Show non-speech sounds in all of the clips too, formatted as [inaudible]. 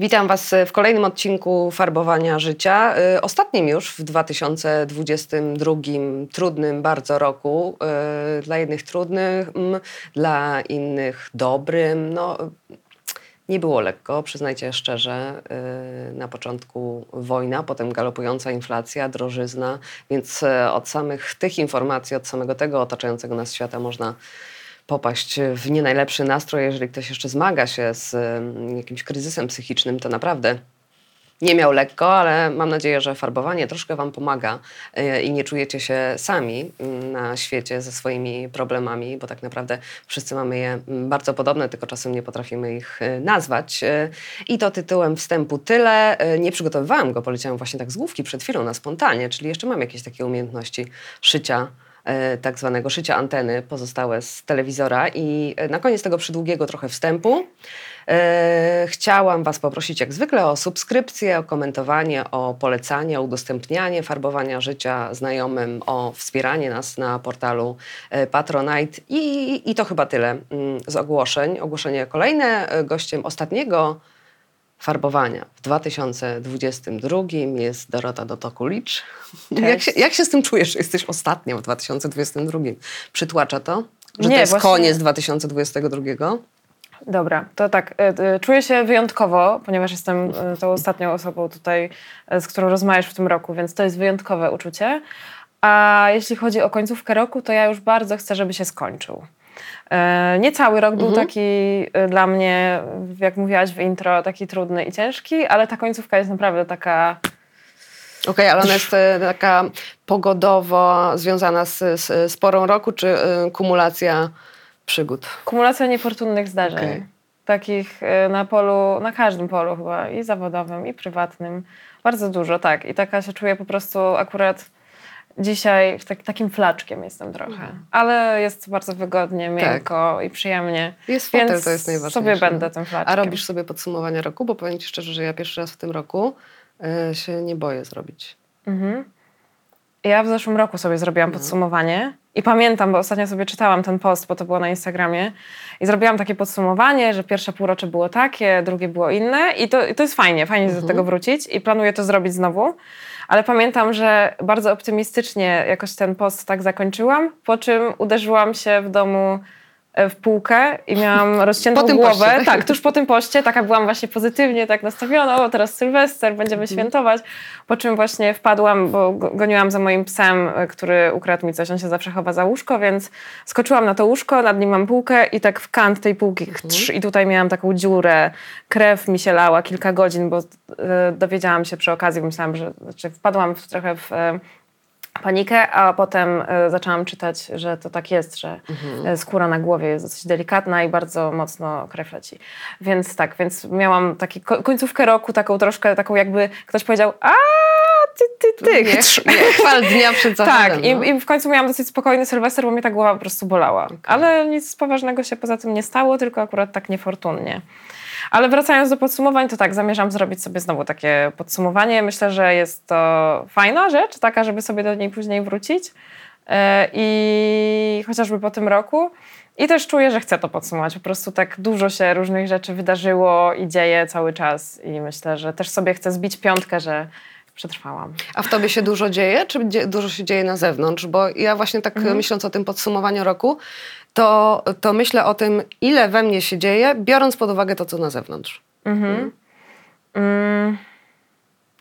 Witam Was w kolejnym odcinku Farbowania Życia. Y, ostatnim już w 2022 trudnym bardzo roku. Y, dla jednych trudnym, dla innych dobrym. No, nie było lekko, przyznajcie szczerze. Y, na początku wojna, potem galopująca inflacja, drożyzna, więc od samych tych informacji, od samego tego otaczającego nas świata można popaść w nie najlepszy nastrój, jeżeli ktoś jeszcze zmaga się z jakimś kryzysem psychicznym, to naprawdę nie miał lekko, ale mam nadzieję, że farbowanie troszkę Wam pomaga e, i nie czujecie się sami mm, na świecie ze swoimi problemami, bo tak naprawdę wszyscy mamy je mm, bardzo podobne, tylko czasem nie potrafimy ich e, nazwać. E, I to tytułem wstępu tyle. Nie przygotowywałam go, poleciałam właśnie tak z główki przed chwilą na spontanie, czyli jeszcze mam jakieś takie umiejętności szycia tak zwanego szycia anteny pozostałe z telewizora. I e, na koniec tego przydługiego trochę wstępu e, chciałam Was poprosić jak zwykle o subskrypcję, o komentowanie, o polecanie, o udostępnianie farbowania życia znajomym, o wspieranie nas na portalu Patronite. I, i to chyba tyle mm, z ogłoszeń. Ogłoszenie kolejne. Gościem ostatniego farbowania w 2022 jest Dorota Dotokulicz. Jak się, jak się z tym czujesz, że jesteś ostatnią w 2022? Przytłacza to? Że Nie, to jest właśnie... koniec 2022? Dobra, to tak. E, e, czuję się wyjątkowo, ponieważ jestem e, tą ostatnią osobą tutaj, z którą rozmawiasz w tym roku, więc to jest wyjątkowe uczucie. A jeśli chodzi o końcówkę roku, to ja już bardzo chcę, żeby się skończył. E, nie cały rok był mhm. taki e, dla mnie, jak mówiłaś w intro, taki trudny i ciężki, ale ta końcówka jest naprawdę taka. Okej, okay, ale ona jest e, taka pogodowo związana z, z, z porą roku, czy y, kumulacja przygód? Kumulacja niefortunnych zdarzeń. Okay. Takich na polu, na każdym polu chyba, i zawodowym, i prywatnym. Bardzo dużo, tak. I taka się czuję po prostu akurat Dzisiaj tak, takim flaczkiem jestem trochę, mhm. ale jest bardzo wygodnie, tak. miękko tak. i przyjemnie. Jest fotel, więc to jest najważniejsze. sobie będę tym flaczkiem. A robisz sobie podsumowanie roku? Bo powiem Ci szczerze, że ja pierwszy raz w tym roku y, się nie boję zrobić. Mhm. Ja w zeszłym roku sobie zrobiłam mhm. podsumowanie i pamiętam, bo ostatnio sobie czytałam ten post, bo to było na Instagramie i zrobiłam takie podsumowanie, że pierwsze półrocze było takie, drugie było inne i to, i to jest fajnie, fajnie mhm. do tego wrócić i planuję to zrobić znowu ale pamiętam, że bardzo optymistycznie jakoś ten post tak zakończyłam, po czym uderzyłam się w domu w półkę i miałam [laughs] rozciętą głowę. Poście. [laughs] Tak, tuż po tym poście, taka byłam właśnie pozytywnie tak nastawiona, o teraz Sylwester, będziemy mhm. świętować. Po czym właśnie wpadłam, bo goniłam za moim psem, e, który ukradł mi coś, on się zawsze chowa za łóżko, więc skoczyłam na to łóżko, nad nim mam półkę i tak w kant tej półki mhm. i tutaj miałam taką dziurę, krew mi się lała kilka godzin, bo e, dowiedziałam się przy okazji, myślałam, że znaczy wpadłam w, trochę w panikę, a potem y, zaczęłam czytać, że to tak jest, że mhm. skóra na głowie jest dosyć delikatna i bardzo mocno krew leci. Więc tak, więc miałam taką końcówkę roku, taką troszkę, taką jakby ktoś powiedział, a ty, ty, ty. Nie, [laughs] nie chwal dnia przed zachodem. Tak, no. i, i, w końcu miałam dosyć spokojny Sylwester, bo mnie ta głowa po prostu bolała. Okay. Ale nic poważnego się poza tym nie stało, tylko akurat tak niefortunnie. Ale wracając do podsumowań, to tak, zamierzam zrobić sobie znowu takie podsumowanie. Myślę, że jest to fajna rzecz, taka, żeby sobie do niej później wrócić. E, I chociażby po tym roku. I też czuję, że chcę to podsumować. Po prostu tak dużo się różnych rzeczy wydarzyło i dzieje cały czas. I myślę, że też sobie chcę zbić piątkę, że przetrwałam. A w tobie się dużo dzieje, czy dużo się dzieje na zewnątrz? Bo ja właśnie tak mhm. myśląc o tym podsumowaniu roku, to, to myślę o tym, ile we mnie się dzieje, biorąc pod uwagę to, co na zewnątrz. Mhm. Mm. Mm.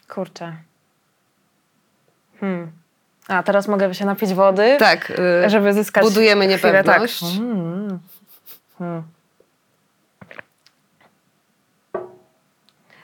Kurczę. Hmm. A teraz mogę się napić wody. Tak. Yy, żeby zyskać. Budujemy niepewność. Tak. Hmm. Hmm.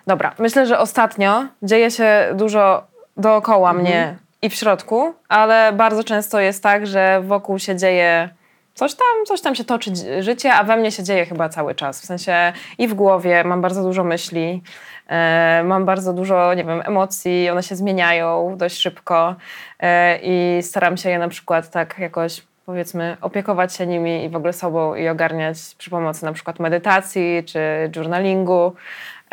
Dobra, myślę, że ostatnio dzieje się dużo dookoła mhm. mnie i w środku, ale bardzo często jest tak, że wokół się dzieje coś tam, coś tam się toczy życie, a we mnie się dzieje chyba cały czas. W sensie i w głowie mam bardzo dużo myśli, e, mam bardzo dużo, nie wiem, emocji, one się zmieniają dość szybko e, i staram się je na przykład tak jakoś powiedzmy opiekować się nimi i w ogóle sobą i ogarniać przy pomocy na przykład medytacji czy journalingu.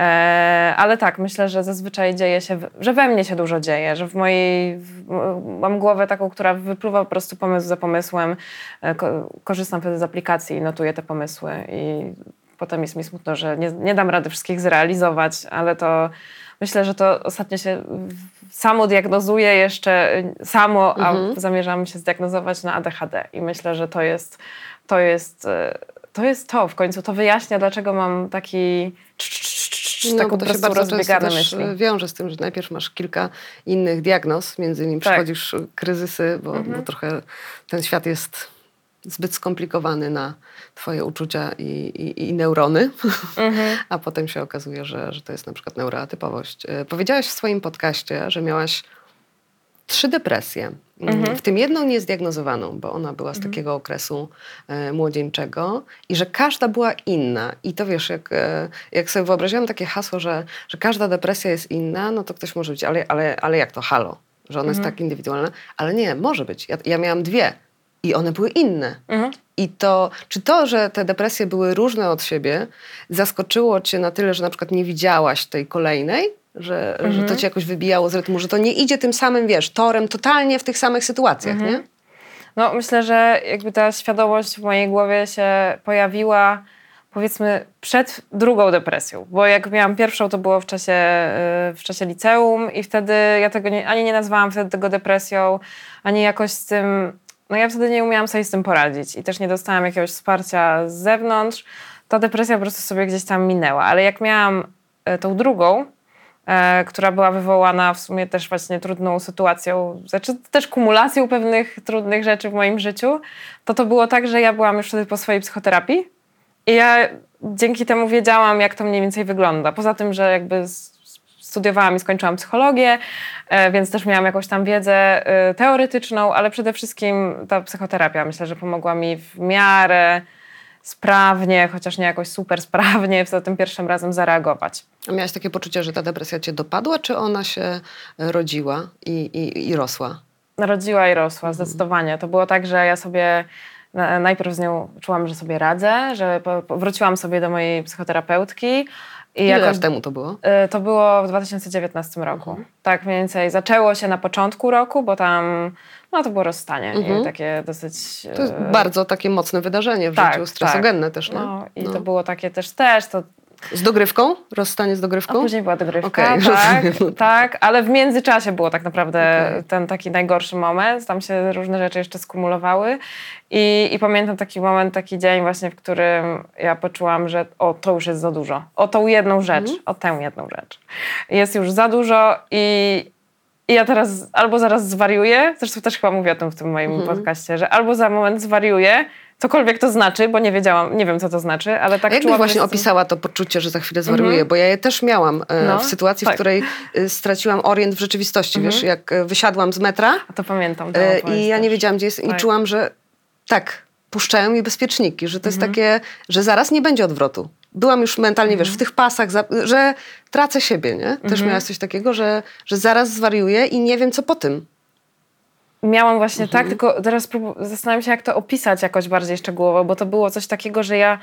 E, ale tak, myślę, że zazwyczaj dzieje się, że we mnie się dużo dzieje, że w mojej, mam głowę taką, która wypływa po prostu pomysł za pomysłem. E, ko, korzystam wtedy z aplikacji i notuję te pomysły i potem jest mi smutno, że nie, nie dam rady wszystkich zrealizować, ale to myślę, że to ostatnio się samo diagnozuje jeszcze samo, a zamierzam się zdiagnozować na ADHD i myślę, że to jest to jest y, to, jest to w końcu, to wyjaśnia, dlaczego mam taki No, taką to się bardzo rozbiegane myśli. wiąże z tym, że najpierw masz kilka innych diagnoz, między innymi Tak. przechodzisz e, kryzysy, bo, bo trochę ten świat jest zbyt skomplikowany na twoje uczucia i, i, i neurony, [laughs] a potem się okazuje, że, że to jest na przykład neuroatypowość. E, Powiedziałaś w swoim podcaście, że miałaś trzy depresje, mm, w tym jedną niezdiagnozowaną, bo ona była z takiego okresu e, młodzieńczego i że każda była inna. I to wiesz, jak, e, jak sobie wyobraziłam takie hasło, że, że każda depresja jest inna, no to ktoś może być, ale, ale, ale jak to halo? Że ona jest tak indywidualna? Ale nie, może być. Ja, ja miałam dwie i one były inne. I to, czy to, że te depresje były różne od siebie, zaskoczyło cię na tyle, że na przykład nie widziałaś tej kolejnej? Że, że to cię jakoś wybijało z rytmu, że to nie idzie tym samym, wiesz, torem totalnie w tych samych sytuacjach, nie? No, myślę, że jakby ta świadomość w mojej głowie się pojawiła powiedzmy przed drugą depresją, bo jak miałam pierwszą, to było w czasie, y, w czasie liceum i wtedy ja tego nie, ani nie nazwałam wtedy tego depresją, ani jakoś z tym, no ja wtedy nie umiałam sobie z tym poradzić i też nie dostałam jakiegoś wsparcia z zewnątrz. Ta depresja po prostu sobie gdzieś tam minęła, ale jak miałam y, tą drugą, która była wywołana w sumie też właśnie trudną sytuacją, znaczy też kumulacją pewnych trudnych rzeczy w moim życiu, to to było tak, że ja byłam już wtedy po swojej psychoterapii i ja dzięki temu wiedziałam, jak to mniej więcej wygląda. Poza tym, że jakby studiowałam i skończyłam psychologię, e, więc też miałam jakąś tam wiedzę e, teoretyczną, ale przede wszystkim ta psychoterapia myślę, że pomogła mi w miarę sprawnie, chociaż nie jakoś super sprawnie, za tym pierwszym razem zareagować. A miałaś takie poczucie, że ta depresja cię dopadła, czy ona się rodziła i, i, i rosła? Narodziła i rosła, zdecydowanie. To było tak, że ja sobie na- najpierw z nią czułam, że sobie radzę, że wróciłam sobie do mojej psychoterapeutki. I Ile lat temu to było? y, to było w 2019 roku. Mhm. Tak mniej więcej. Zaczęło się na początku roku, bo tam no, to było rozstanie Mhm. i takie dosyć... To jest y, bardzo takie mocne wydarzenie w tak, życiu, stresogenne też, nie? No, I No. to było takie też, też to Z dogrywką? Rozstanie z dogrywką? później była dogrywka, Okej, tak, rozumiem. tak, ale w międzyczasie było tak naprawdę Okej. ten taki najgorszy moment. Tam się różne rzeczy jeszcze skumulowały I, i pamiętam taki moment, taki dzień właśnie, w którym ja poczułam, że o, to już jest za dużo. O tą jedną rzecz, Mhm. o tę jedną rzecz. Jest już za dużo i, i ja teraz albo zaraz zwariuję, zresztą też chyba mówię o tym w tym moim Mhm. podcaście, że albo za moment zwariuję, cokolwiek to znaczy, bo nie wiedziałam, nie wiem co to znaczy, ale tak czułam, właśnie opisała to poczucie, że za chwilę zwariuję? Bo ja je też miałam e, No, w sytuacji, w tak. której e, straciłam orient w rzeczywistości. Wiesz, jak e, wysiadłam z metra A to pamiętam. opowieść i ja nie wiedziałam, gdzie jest i Tak. czułam, że tak, puszczają mi bezpieczniki, że to jest takie, że zaraz nie będzie odwrotu. Byłam już mentalnie, wiesz, w tych pasach, za, że tracę siebie, nie? Też miałaś coś takiego, że, że zaraz zwariuję i nie wiem, co po tym. Miałam właśnie tak, tylko teraz zastanawiam się, jak to opisać jakoś bardziej szczegółowo, bo to było coś takiego, że ja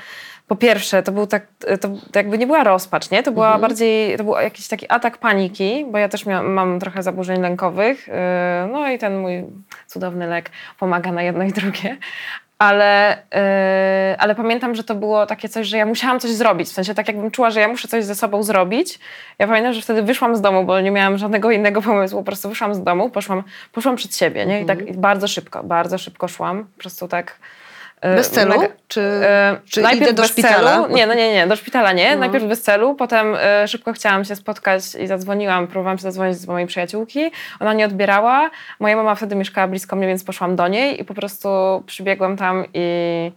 po pierwsze, to był tak, to, jakby nie była rozpacz, nie? To była bardziej, to był jakiś taki atak paniki, bo ja też mia- mam trochę zaburzeń lękowych, yy, no i ten mój cudowny lek pomaga na jedno i drugie. Ale, yy, ale pamiętam, że to było takie coś, że ja musiałam coś zrobić. W sensie tak jakbym czuła, że ja muszę coś ze sobą zrobić. Ja pamiętam, że wtedy wyszłam z domu, bo nie miałam żadnego innego pomysłu. Po prostu wyszłam z domu, poszłam, poszłam przed siebie, nie? I tak i bardzo szybko, bardzo szybko szłam. Po prostu tak... yy, Bez celu? mega- Czy, E, czy najpierw idę do bez szpitala? Celu. Nie, no nie, nie, do szpitala nie. Najpierw bez celu, potem e, szybko chciałam się spotkać i zadzwoniłam, próbowałam się zadzwonić do mojej przyjaciółki. Ona nie odbierała. Moja mama wtedy mieszkała blisko mnie, więc poszłam do niej i po prostu przybiegłam tam i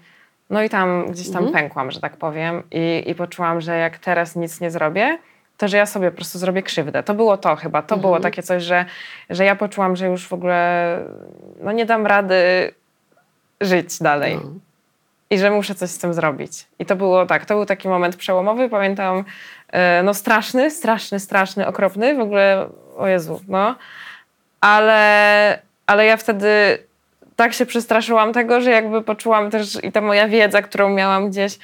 no i tam gdzieś tam pękłam, że tak powiem. I, I poczułam, że jak teraz nic nie zrobię, to że ja sobie po prostu zrobię krzywdę. To było to chyba. To było takie coś, że, że ja poczułam, że już w ogóle no nie dam rady żyć dalej No. i że muszę coś z tym zrobić. I to było tak, to był taki moment przełomowy, pamiętam, e, no straszny, straszny, straszny, okropny, w ogóle, o Jezu, no. Ale, ale ja wtedy tak się przestraszyłam tego, że jakby poczułam też i ta moja wiedza, którą miałam gdzieś,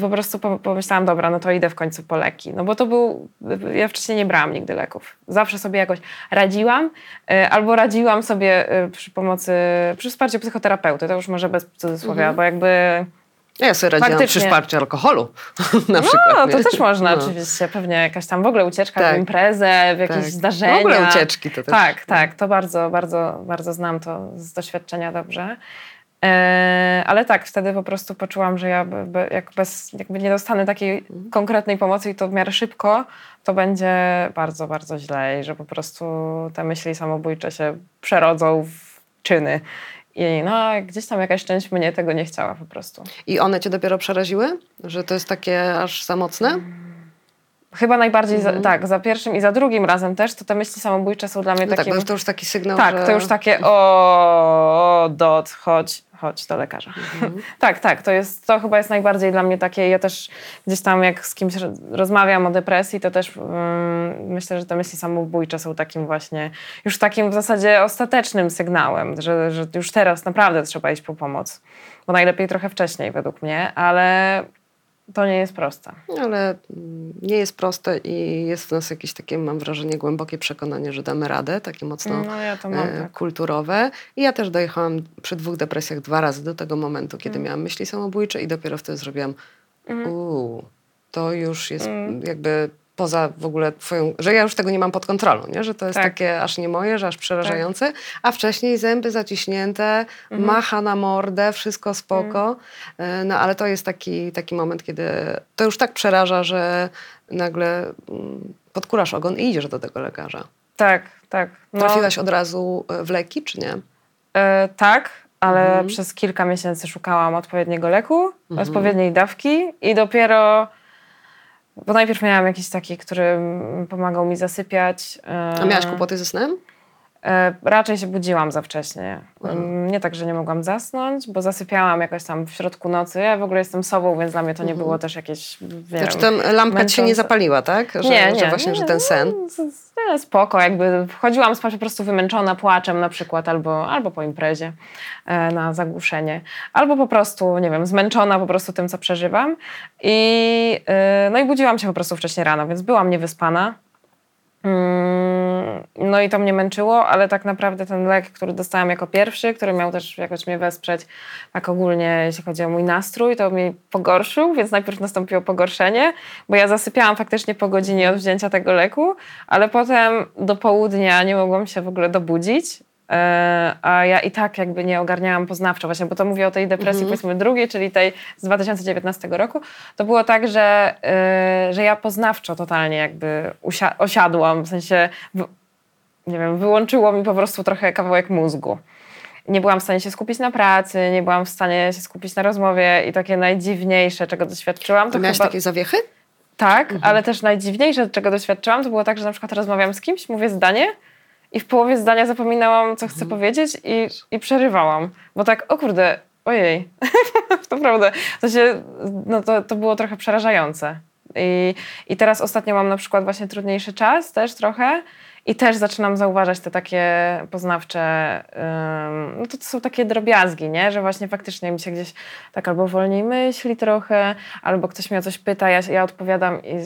po prostu po- pomyślałam, dobra, no to idę w końcu po leki. No bo to był, ja wcześniej nie brałam nigdy leków. Zawsze sobie jakoś radziłam, y, albo radziłam sobie y, przy pomocy, przy wsparciu psychoterapeuty, to już może bez cudzysłowia, bo jakby... Ja sobie radziłam przy Faktycznie. wsparciu alkoholu [laughs] na przykład. No, to nie? też można No. oczywiście, pewnie jakaś tam w ogóle ucieczka Tak. w imprezę, w jakieś Tak. zdarzenia. W ogóle ucieczki to też. Tak, tak, to bardzo, bardzo, bardzo znam to z doświadczenia dobrze. E, ale tak, wtedy po prostu poczułam, że ja be, jak bez, jakby nie dostanę takiej Mhm. konkretnej pomocy i to w miarę szybko, to będzie bardzo, bardzo źle i że po prostu te myśli samobójcze się przerodzą w czyny. I no, gdzieś tam jakaś część mnie tego nie chciała po prostu. I one cię dopiero przeraziły? Że to jest takie aż za mocne? Chyba najbardziej, Mhm. za, tak, za pierwszym i za drugim razem też, to te myśli samobójcze są dla mnie No tak, takim... bo to już taki sygnał, tak, że... to już takie o, dot, chodź, chodź do lekarza. Mhm. [laughs] tak, tak, to jest, to chyba jest najbardziej dla mnie takie, ja też gdzieś tam jak z kimś ro- rozmawiam o depresji, to też mm, myślę, że te myśli samobójcze są takim właśnie, już takim w zasadzie ostatecznym sygnałem, że, że już teraz naprawdę trzeba iść po pomoc. Bo najlepiej trochę wcześniej według mnie, ale to nie jest proste. Ale mm, nie jest proste i jest w nas jakieś takie, mam wrażenie, głębokie przekonanie, że damy radę, takie mocno No ja to mam e, tak. kulturowe. I ja też dojechałam przy dwóch depresjach dwa razy do tego momentu, kiedy Mm. miałam myśli samobójcze i dopiero wtedy zrobiłam Mhm. uuu, to już jest Mm. jakby poza w ogóle twoją, że ja już tego nie mam pod kontrolą, nie? że to jest Tak. takie aż nie moje, że aż przerażające, a wcześniej zęby zaciśnięte, Mhm. macha na mordę, wszystko spoko, E, no ale to jest taki, taki moment, kiedy to już tak przeraża, że nagle mm, podkurasz ogon i idziesz do tego lekarza. Tak, tak. No, Trafiłaś od razu e, w leki, czy nie? E, tak, ale Mhm. przez kilka miesięcy szukałam odpowiedniego leku, Mhm. odpowiedniej dawki i dopiero. Bo najpierw miałam jakiś taki, który pomagał mi zasypiać. e, A miałaś kłopoty ze snem? E, raczej się budziłam za wcześnie. Mhm. Mm, Nie tak, że nie mogłam zasnąć, bo zasypiałam jakoś tam w środku nocy. Ja w ogóle jestem sobą, więc dla mnie to nie było też jakieś. Znaczy wiem, tam lampka ci się nie zapaliła, tak? Że, nie, nie, że właśnie, nie, że ten sen. No, z- nie, spoko, jakby wchodziłam spać po prostu wymęczona płaczem na przykład, albo, albo po imprezie e, na zagłuszenie, albo po prostu, nie wiem, zmęczona po prostu tym, co przeżywam. I, e, no i budziłam się po prostu wcześniej rano, więc byłam niewyspana. Mm, No i to mnie męczyło, ale tak naprawdę ten lek, który dostałam jako pierwszy, który miał też jakoś mnie wesprzeć, tak ogólnie jeśli chodzi o mój nastrój, to mnie pogorszył, więc najpierw nastąpiło pogorszenie, bo ja zasypiałam faktycznie po godzinie od wzięcia tego leku, ale potem do południa nie mogłam się w ogóle dobudzić. E, A ja i tak jakby nie ogarniałam poznawczo, właśnie, bo to mówię o tej depresji, powiedzmy drugiej, czyli tej z 2019 roku. To było tak, że, e, że ja poznawczo totalnie jakby osiadłam, w sensie nie wiem, wyłączyło mi po prostu trochę kawałek mózgu. Nie byłam w stanie się skupić na pracy, nie byłam w stanie się skupić na rozmowie i takie najdziwniejsze, czego doświadczyłam, to miałaś chyba... takie zawiechy? Tak, ale też najdziwniejsze, czego doświadczyłam, to było tak, że na przykład rozmawiam z kimś, mówię zdanie i w połowie zdania zapominałam, co chcę powiedzieć i, i przerywałam. Bo tak, o kurde, ojej, [laughs] to prawda. To, się, no to, to było trochę przerażające. I, I teraz ostatnio mam na przykład właśnie trudniejszy czas też trochę i też zaczynam zauważać te takie poznawcze, ym, no to, to są takie drobiazgi, nie? Że właśnie faktycznie mi się gdzieś tak albo wolniej myśli trochę, albo ktoś mnie o coś pyta, ja, ja odpowiadam i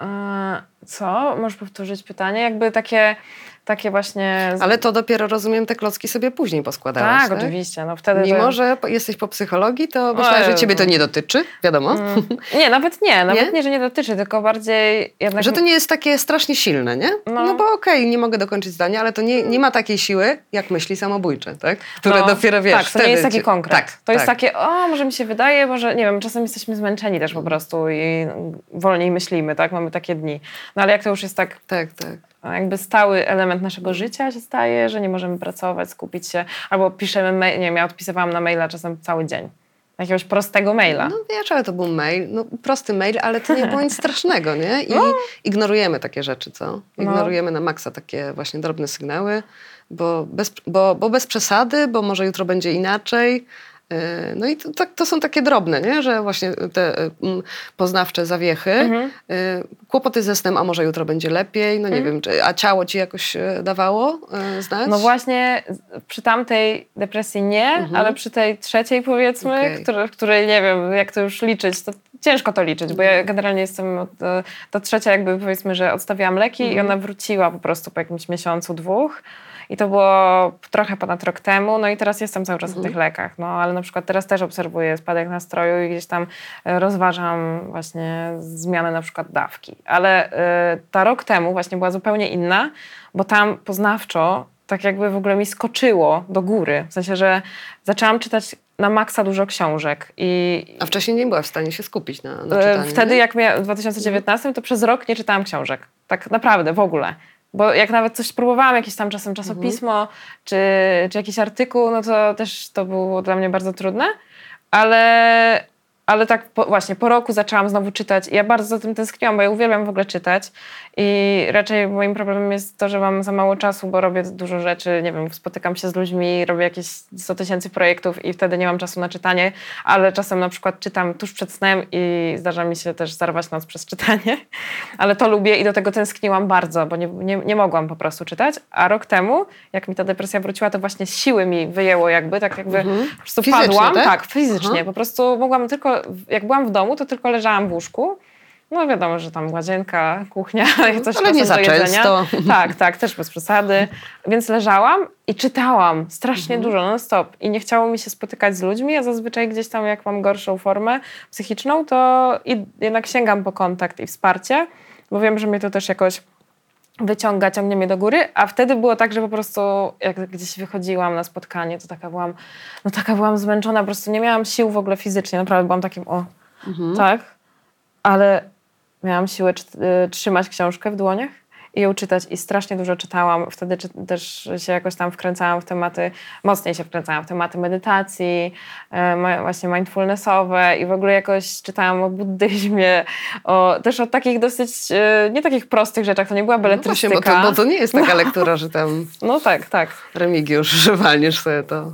a, co? Możesz powtórzyć pytanie? Jakby takie, takie właśnie... Ale to dopiero, rozumiem, te klocki sobie później poskładałaś, tak, tak? oczywiście. No wtedy Mimo, to... że jesteś po psychologii, to myślałaś, że ciebie to nie dotyczy, wiadomo. Mm. [laughs] Nie, nawet nie, nawet Nie? nie? że nie dotyczy, tylko bardziej jednak... Że to nie jest takie strasznie silne, nie? No, No. bo okej, nie mogę dokończyć zdania, ale to nie, nie ma takiej siły, jak myśli samobójcze, tak? Które No, dopiero wiesz. Tak, to nie jest taki konkret. Tak, to jest tak. takie, o, może mi się wydaje, może, nie wiem, czasem jesteśmy zmęczeni też po prostu i wolniej myślimy, tak? Mamy takie dni. No ale jak to już jest tak Tak, tak. Jakby stały element naszego życia się staje, że nie możemy pracować, skupić się, albo piszemy mail, nie wiem, ja odpisywałam na maila czasem cały dzień. Jakiegoś prostego maila. No wiesz, ale to był mail, no prosty mail, ale to nie było nic [laughs] strasznego, nie? I ignorujemy takie rzeczy, co? Ignorujemy na maksa takie właśnie drobne sygnały, bo bez, bo, bo bez przesady, bo może jutro będzie inaczej, No i to, tak- to są takie drobne, nie? że właśnie te mm, poznawcze zawiechy, Mhm. e, kłopoty ze snem, a może jutro będzie lepiej, no nie wiem, czy, a ciało ci jakoś dawało znać? No właśnie przy tamtej depresji nie, ale przy tej trzeciej powiedzmy, Mhm. Okej. który, w której nie wiem jak to już liczyć, to ciężko to liczyć, bo Mhm. ja generalnie jestem, od, ta trzecia jakby powiedzmy, że odstawiłam leki Mhm. i ona wróciła po prostu po jakimś miesiącu, dwóch. I to było trochę ponad rok temu, no i teraz jestem cały czas Mhm. na tych lekach. No ale na przykład teraz też obserwuję spadek nastroju i gdzieś tam e, rozważam właśnie zmianę na przykład dawki. Ale e, ta rok temu właśnie była zupełnie inna, bo tam poznawczo tak jakby w ogóle mi skoczyło do góry. W sensie, że zaczęłam czytać na maksa dużo książek i A wcześniej nie była w stanie się skupić na, na E, czytaniu. Wtedy, nie? jak miałam w 2019, to przez rok nie czytałam książek. Tak naprawdę, w ogóle. Bo jak nawet coś próbowałam, jakieś tam czasem czasopismo, czy, czy jakiś artykuł, no to też to było dla mnie bardzo trudne. Ale, ale tak po, właśnie po roku zaczęłam znowu czytać i ja bardzo za tym tęskniłam, bo ja uwielbiam w ogóle czytać. I raczej moim problemem jest to, że mam za mało czasu, bo robię dużo rzeczy, nie wiem, spotykam się z ludźmi, robię jakieś 100 tysięcy projektów i wtedy nie mam czasu na czytanie, ale czasem na przykład czytam tuż przed snem i zdarza mi się też zarwać noc przez czytanie, [laughs] ale to lubię i do tego tęskniłam bardzo, bo nie, nie, nie mogłam po prostu czytać, a rok temu, jak mi ta depresja wróciła, to właśnie siły mi wyjęło jakby, tak jakby po prostu Fizycznie, padłam, tak? tak, fizycznie, Aha. po prostu mogłam tylko, jak byłam w domu, to tylko leżałam w łóżku, no wiadomo, że tam łazienka, kuchnia, [laughs] coś Ale nie za do jedzenia. często. Tak, tak, też bez przesady. Więc leżałam i czytałam strasznie Mhm. dużo, non stop. I nie chciało mi się spotykać z ludźmi, a zazwyczaj gdzieś tam jak mam gorszą formę psychiczną, to jednak sięgam po kontakt i wsparcie, bo wiem, że mnie to też jakoś wyciąga, ciągnie mnie do góry, a wtedy było tak, że po prostu jak gdzieś wychodziłam na spotkanie, to taka byłam, no taka byłam zmęczona, po prostu nie miałam sił w ogóle fizycznie, naprawdę byłam takim, o, tak, ale miałam siłę y, trzymać książkę w dłoniach i ją czytać i strasznie dużo czytałam. Wtedy czy, też się jakoś tam wkręcałam w tematy, mocniej się wkręcałam w tematy medytacji, e, właśnie mindfulnessowe i w ogóle jakoś czytałam o buddyzmie, o, też o takich dosyć, e, nie takich prostych rzeczach, to nie była No właśnie, beletrystyka. bo to, bo to nie jest taka [laughs] lektura, że tam No tak, tak. Remigiusz [laughs] walniesz sobie to.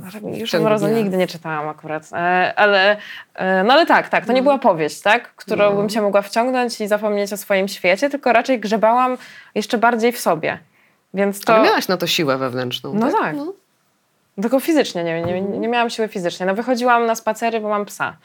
Mrozu dnia. nigdy nie czytałam akurat, e, ale, e, no ale tak, tak, to nie była powieść, tak, którą bym się mogła wciągnąć i zapomnieć o swoim świecie, tylko raczej grzebałam jeszcze bardziej w sobie. Więc to... Ale miałaś na to siłę wewnętrzną. No tak. Tylko fizycznie, nie, nie, nie miałam siły fizycznie. No wychodziłam na spacery, bo mam psa.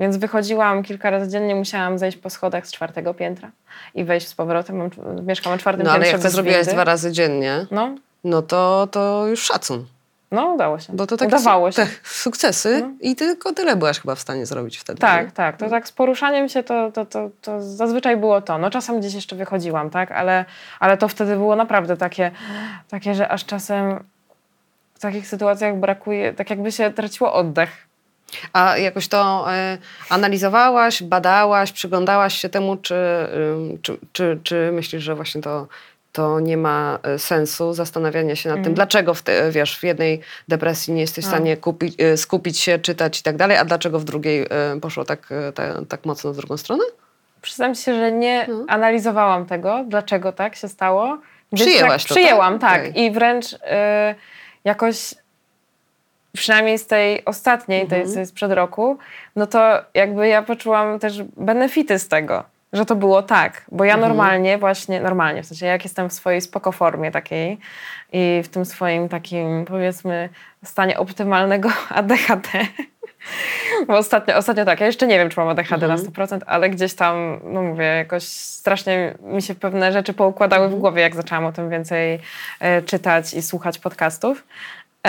Więc wychodziłam kilka razy dziennie, musiałam zejść po schodach z czwartego piętra i wejść z powrotem. Mam, mieszkam na czwartym No ale piętrze jak to zrobiłaś windy. dwa razy dziennie, No, no to, to już szacun. No udało się. Bo to takie Udawało się. te sukcesy i tylko tyle byłaś chyba w stanie zrobić wtedy. Tak, nie? tak. To tak z poruszaniem się to, to, to, to zazwyczaj było to. No czasem gdzieś jeszcze wychodziłam, tak? Ale, ale to wtedy było naprawdę takie, takie, że aż czasem w takich sytuacjach brakuje, tak jakby się traciło oddech. A jakoś to e, analizowałaś, badałaś, przyglądałaś się temu, czy, ym, czy, czy, czy myślisz, że właśnie to, to nie ma e, sensu zastanawiania się nad Mhm. tym, dlaczego w, te, wiesz, w jednej depresji nie jesteś w No. stanie kupić, e, skupić się, czytać i tak dalej, a dlaczego w drugiej e, poszło tak, e, ta, tak mocno w drugą stronę? Przyznam się, że nie No. analizowałam tego, dlaczego tak się stało. Gdzieś Przyjęłaś tak, to, Przyjęłam, tak? tak. Okej. I wręcz y, jakoś przynajmniej z tej ostatniej, tej Mhm. tej sprzed roku, no to jakby ja poczułam też benefity z tego, że to było tak. Bo ja Mhm. normalnie właśnie, normalnie, w sensie jak jestem w swojej spoko formie takiej i w tym swoim takim powiedzmy stanie optymalnego [laughs] ADHD, bo ostatnio, ostatnio tak, ja jeszcze nie wiem, czy mam ADHD na 100%, ale gdzieś tam, no mówię, jakoś strasznie mi się pewne rzeczy poukładały w głowie, jak zaczęłam o tym więcej e, czytać i słuchać podcastów.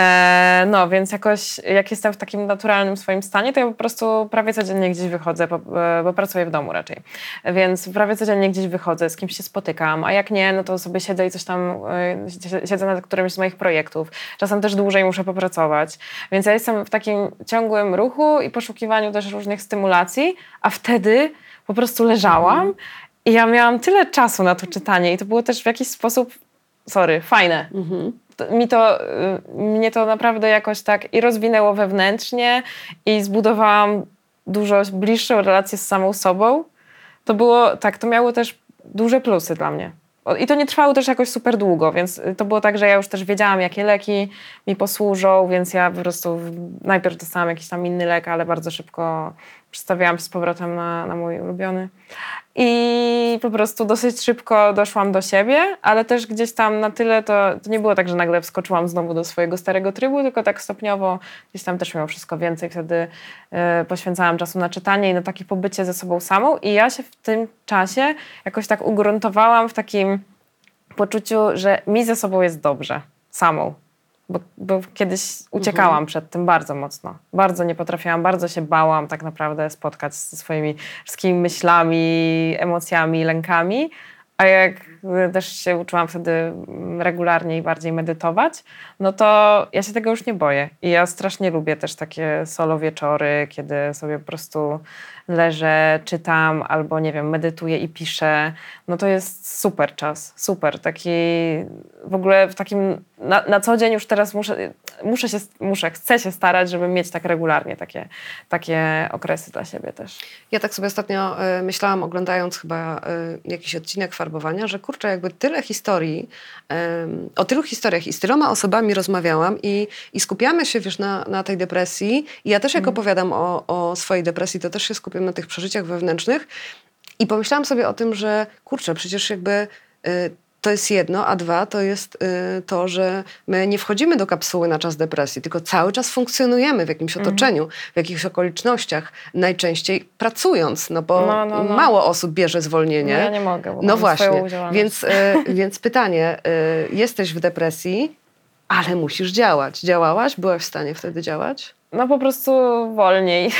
E, no, więc jakoś jak jestem w takim naturalnym swoim stanie, to ja po prostu prawie codziennie gdzieś wychodzę, bo, e, bo pracuję w domu raczej. Więc prawie codziennie gdzieś wychodzę, z kimś się spotykam, a jak nie, no to sobie siedzę i coś tam, e, si- siedzę nad którymś z moich projektów. Czasem też dłużej muszę popracować. Więc ja jestem w takim ciągłym ruchu i poszukiwaniu też różnych stymulacji, a wtedy po prostu leżałam i ja miałam tyle czasu na to czytanie i to było też w jakiś sposób, sorry, fajne to- mi to, y, mnie to naprawdę jakoś tak i rozwinęło wewnętrznie i zbudowałam dużo bliższą relację z samą sobą. To było, tak, to miało też duże plusy dla mnie. I to nie trwało też jakoś super długo, więc y, to było tak, że ja już też wiedziałam, jakie leki mi posłużą, więc ja po prostu najpierw dostałam jakiś tam inny lek, ale bardzo szybko przestawiałam się z powrotem na, na mój ulubiony. I po prostu dosyć szybko doszłam do siebie, ale też gdzieś tam na tyle to, to nie było tak, że nagle wskoczyłam znowu do swojego starego trybu, tylko tak stopniowo gdzieś tam też miało wszystko więcej. Wtedy e, poświęcałam czasu na czytanie i na takie pobycie ze sobą samą. I ja się w tym czasie jakoś tak ugruntowałam w takim poczuciu, że mi ze sobą jest dobrze, samą. Bo, bo kiedyś uciekałam przed tym bardzo mocno. Bardzo nie potrafiłam, bardzo się bałam tak naprawdę spotkać ze swoimi wszystkimi myślami, emocjami, lękami. A jak też się uczyłam wtedy mm, regularnie i bardziej medytować, no to ja się tego już nie boję. I ja strasznie lubię też takie solo wieczory, kiedy sobie po prostu leżę, czytam albo nie wiem, medytuję i piszę. No to jest super czas, super. Taki w ogóle w takim na, na co dzień już teraz muszę, muszę się, muszę, chcę się starać, żeby mieć tak regularnie takie, takie okresy dla siebie też. Ja tak sobie ostatnio y, myślałam, oglądając chyba y, jakiś odcinek farbowania, że kurczę, jakby tyle historii, o tylu historiach i z tyloma osobami rozmawiałam i, i skupiamy się, wiesz, na, na tej depresji. I ja też jak opowiadam o, o swojej depresji, to też się skupiam na tych przeżyciach wewnętrznych. I pomyślałam sobie o tym, że kurczę, przecież jakby y, to jest jedno, a dwa to jest y, to, że my nie wchodzimy do kapsuły na czas depresji, tylko cały czas funkcjonujemy w jakimś otoczeniu, w jakichś okolicznościach, najczęściej pracując, no bo No, no, no. mało osób bierze zwolnienie. No ja nie mogę, bo No właśnie, więc, y, więc pytanie, y, jesteś w depresji, ale musisz działać. Działałaś? Byłaś w stanie wtedy działać? No po prostu wolniej.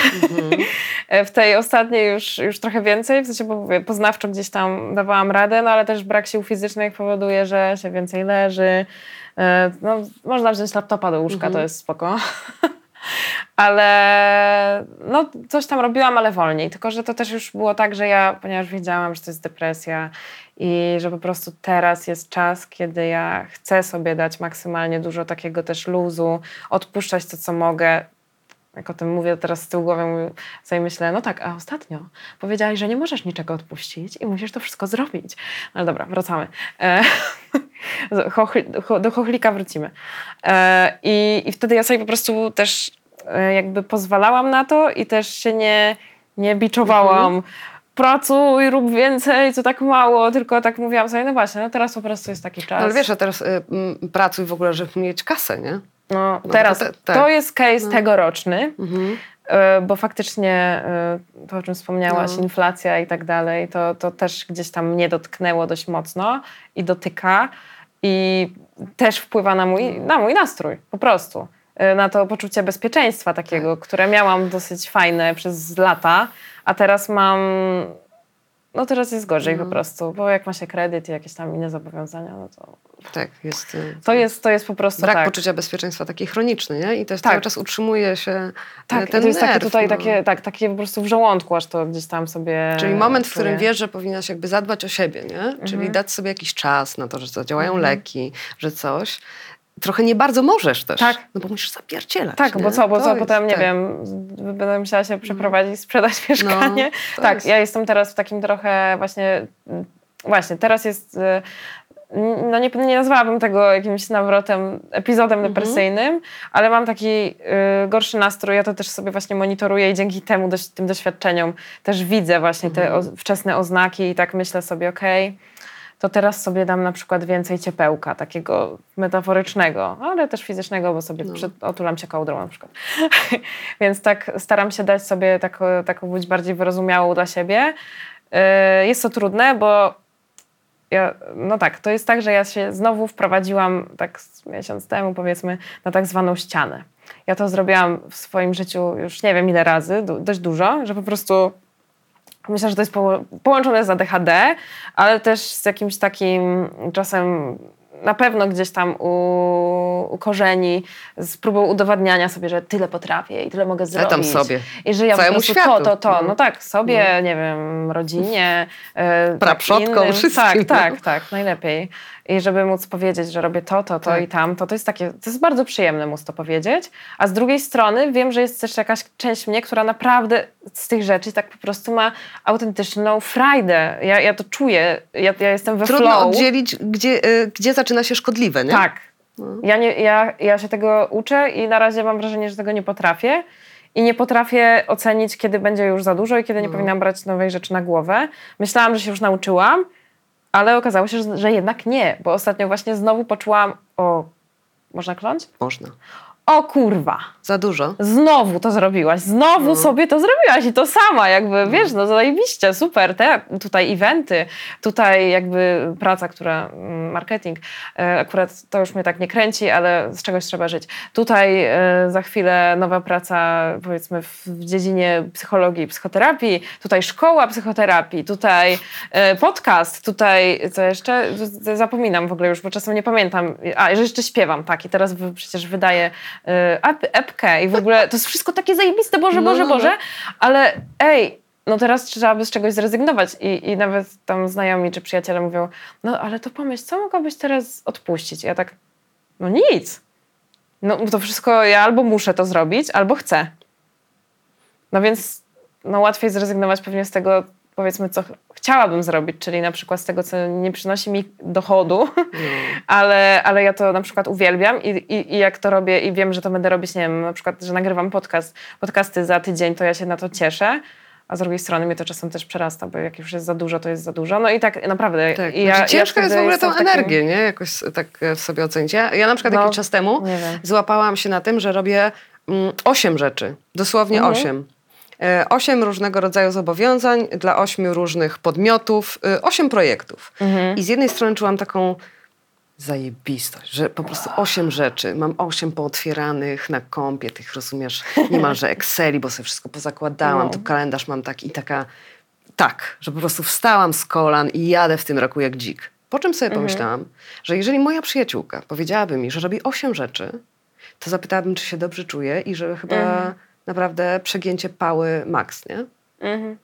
[laughs] w tej ostatniej już, już trochę więcej, w sensie bo poznawczo gdzieś tam dawałam radę, no ale też brak sił fizycznych powoduje, że się więcej leży. E, No, można wziąć laptopa do łóżka, to jest spoko. [laughs] ale no, coś tam robiłam, ale wolniej. Tylko, że to też już było tak, że ja, ponieważ wiedziałam, że to jest depresja i że po prostu teraz jest czas, kiedy ja chcę sobie dać maksymalnie dużo takiego też luzu, odpuszczać to, co mogę. Jak o tym mówię teraz z tyłu głowy, sobie myślę, no tak, a ostatnio powiedziałaś, że nie możesz niczego odpuścić i musisz to wszystko zrobić. Ale dobra, wracamy. E, [laughs] do chochlika wrócimy. E, i, I wtedy ja sobie po prostu też e, jakby pozwalałam na to i też się nie, nie biczowałam. Pracuj, rób więcej, co tak mało, tylko tak mówiłam sobie, no właśnie, no teraz po prostu jest taki czas. No, ale wiesz, a teraz y, m, pracuj w ogóle, żeby mieć kasę, nie? No, No teraz to to, te- tak. jest case tegoroczny, Mhm. e, bo faktycznie e, to, o czym wspomniałaś, No. inflacja i tak dalej, to, to też gdzieś tam mnie dotknęło dość mocno i dotyka i też wpływa na mój, No. na mój nastrój, po prostu. E, Na to poczucie bezpieczeństwa takiego, Tak. które miałam dosyć fajne przez lata, a teraz mam... No teraz jest gorzej No. po prostu, bo jak ma się kredyt i jakieś tam inne zobowiązania, no to Tak, jest... y, to jest, to jest po prostu Brak tak. poczucia bezpieczeństwa taki chroniczny, nie? I to jest Tak. cały czas utrzymuje się e, Tak, ten to jest nerw, takie tutaj, no. takie, tak, takie po prostu w żołądku, aż to gdzieś tam sobie Czyli moment, w którym wiesz, że powinnaś jakby zadbać o siebie, nie? Czyli Mhm. dać sobie jakiś czas na to, że zadziałają leki, że coś. Trochę nie bardzo możesz też. Tak. No bo musisz zapierdzielać, Tak, nie? bo co, bo To co jest- potem, nie tak. wiem, będę musiała się przeprowadzić, sprzedać mieszkanie. No, tak, jest- ja jestem teraz w takim trochę właśnie, mm, właśnie, teraz jest, y, no nie, nie nazwałabym tego jakimś nawrotem, epizodem Mhm. depresyjnym, ale mam taki y, gorszy nastrój, ja to też sobie właśnie monitoruję i dzięki temu, dość, tym doświadczeniom też widzę właśnie te Mhm. o, wczesne oznaki i tak myślę sobie, okej, to teraz sobie dam na przykład więcej ciepełka, takiego metaforycznego, ale też fizycznego, bo sobie No. otulam cię kołdrą na przykład. [laughs] Więc tak staram się dać sobie taką, taką być bardziej wyrozumiałą dla siebie. Yy, Jest to trudne, bo ja, no tak, to jest tak, że ja się znowu wprowadziłam tak miesiąc temu powiedzmy na tak zwaną ścianę. Ja to zrobiłam w swoim życiu już nie wiem ile razy, dość dużo, że po prostu Myślę, że to jest połączone z ADHD, ale też z jakimś takim czasem na pewno gdzieś tam u, u korzeni z próbą udowadniania sobie, że tyle potrafię i tyle mogę Ale zrobić. tam sobie. I że ja Całemu po światu. to, to, to. No. No tak, sobie, nie wiem, rodzinie. e, tak, wszystkim, Tak, no. tak, tak, najlepiej. I żeby móc powiedzieć, że robię to, to, to Tak. i tamto, to jest takie, to jest bardzo przyjemne móc to powiedzieć, a z drugiej strony wiem, że jest też jakaś część mnie, która naprawdę z tych rzeczy tak po prostu ma autentyczną frajdę. Ja, ja to czuję, ja, ja jestem we Trudno flow. oddzielić, gdzie, y, gdzie zaczyna się szkodliwe, nie? Tak. Ja, nie, ja, ja się tego uczę i na razie mam wrażenie, że tego nie potrafię. I nie potrafię ocenić, kiedy będzie już za dużo i kiedy nie powinnam brać nowej rzeczy na głowę. Myślałam, że się już nauczyłam, ale okazało się, że, że jednak nie, bo ostatnio właśnie znowu poczułam, o, można kląć? Można. O kurwa, Za dużo. znowu to zrobiłaś, znowu sobie to zrobiłaś i to sama, jakby, wiesz, no zajebiście, super, te tutaj eventy, tutaj jakby praca, która, mm, marketing, e, akurat to już mnie tak nie kręci, ale z czegoś trzeba żyć. Tutaj e, za chwilę nowa praca, powiedzmy, w, dziedzinie psychologii, psychoterapii, tutaj szkoła psychoterapii, tutaj e, podcast, tutaj, co jeszcze? Zapominam w ogóle już, bo czasem nie pamiętam. A, że jeszcze śpiewam, tak, i teraz przecież wydaję ep- epkę i w ogóle to jest wszystko takie zajebiste, Boże, No, Boże, no, no. Boże, ale ej, no teraz trzeba by z czegoś zrezygnować I, i nawet tam znajomi czy przyjaciele mówią, no ale to pomyśl, co mogłabyś teraz odpuścić? I ja tak, no nic. No to wszystko, ja albo muszę to zrobić, albo chcę. No więc no łatwiej zrezygnować pewnie z tego, powiedzmy, co ch- chciałabym zrobić, czyli na przykład z tego, co nie przynosi mi dochodu, [laughs] ale, ale ja to na przykład uwielbiam i, i, i jak to robię i wiem, że to będę robić, nie wiem, na przykład, że nagrywam podcast, podcasty za tydzień, to ja się na to cieszę, a z drugiej strony mnie to czasem też przerasta, bo jak już jest za dużo, to jest za dużo. No i tak naprawdę. Tak. Znaczy, ciężko jest w ogóle tą takim- energię, nie? Jakoś tak w sobie ocenić. Ja, ja na przykład No, jakiś czas temu złapałam się na tym, że robię mm, osiem rzeczy. Dosłownie Mhm. osiem. E, Osiem różnego rodzaju zobowiązań dla ośmiu różnych podmiotów, e, osiem projektów. Mhm. I z jednej strony czułam taką zajebistość, że po prostu osiem rzeczy. Mam osiem pootwieranych na kompie, tych rozumiesz, niemalże [laughs] Exceli, bo sobie wszystko pozakładałam, No. tu kalendarz mam tak i taka, tak, że po prostu wstałam z kolan i jadę w tym roku jak dzik. Po czym sobie Mhm. pomyślałam, że jeżeli moja przyjaciółka powiedziałaby mi, że robi osiem rzeczy, to zapytałabym, czy się dobrze czuję i że chyba Mhm. Naprawdę przegięcie pały max, nie? Mhm.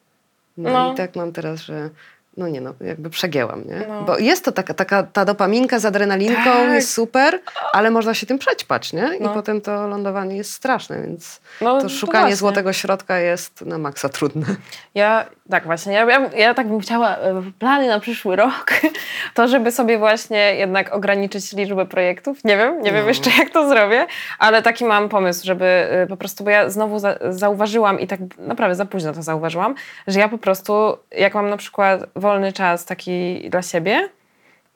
No, No. i tak mam teraz, że no nie no, jakby przegięłam, nie? No. Bo jest to taka, taka ta dopaminka z adrenalinką Tak. jest super, ale można się tym przećpać, nie? I No. potem to lądowanie jest straszne, więc No, to to szukanie właśnie. złotego środka jest na maksa trudne. Ja, tak właśnie, ja, ja, ja tak bym chciała, e, plany na przyszły rok, [laughs] to żeby sobie właśnie jednak ograniczyć liczbę projektów. Nie wiem, nie wiem No. jeszcze jak to zrobię, ale taki mam pomysł, żeby e, po prostu, bo ja znowu za, zauważyłam i tak naprawdę za późno to zauważyłam, że ja po prostu, jak mam na przykład wolny czas taki dla siebie,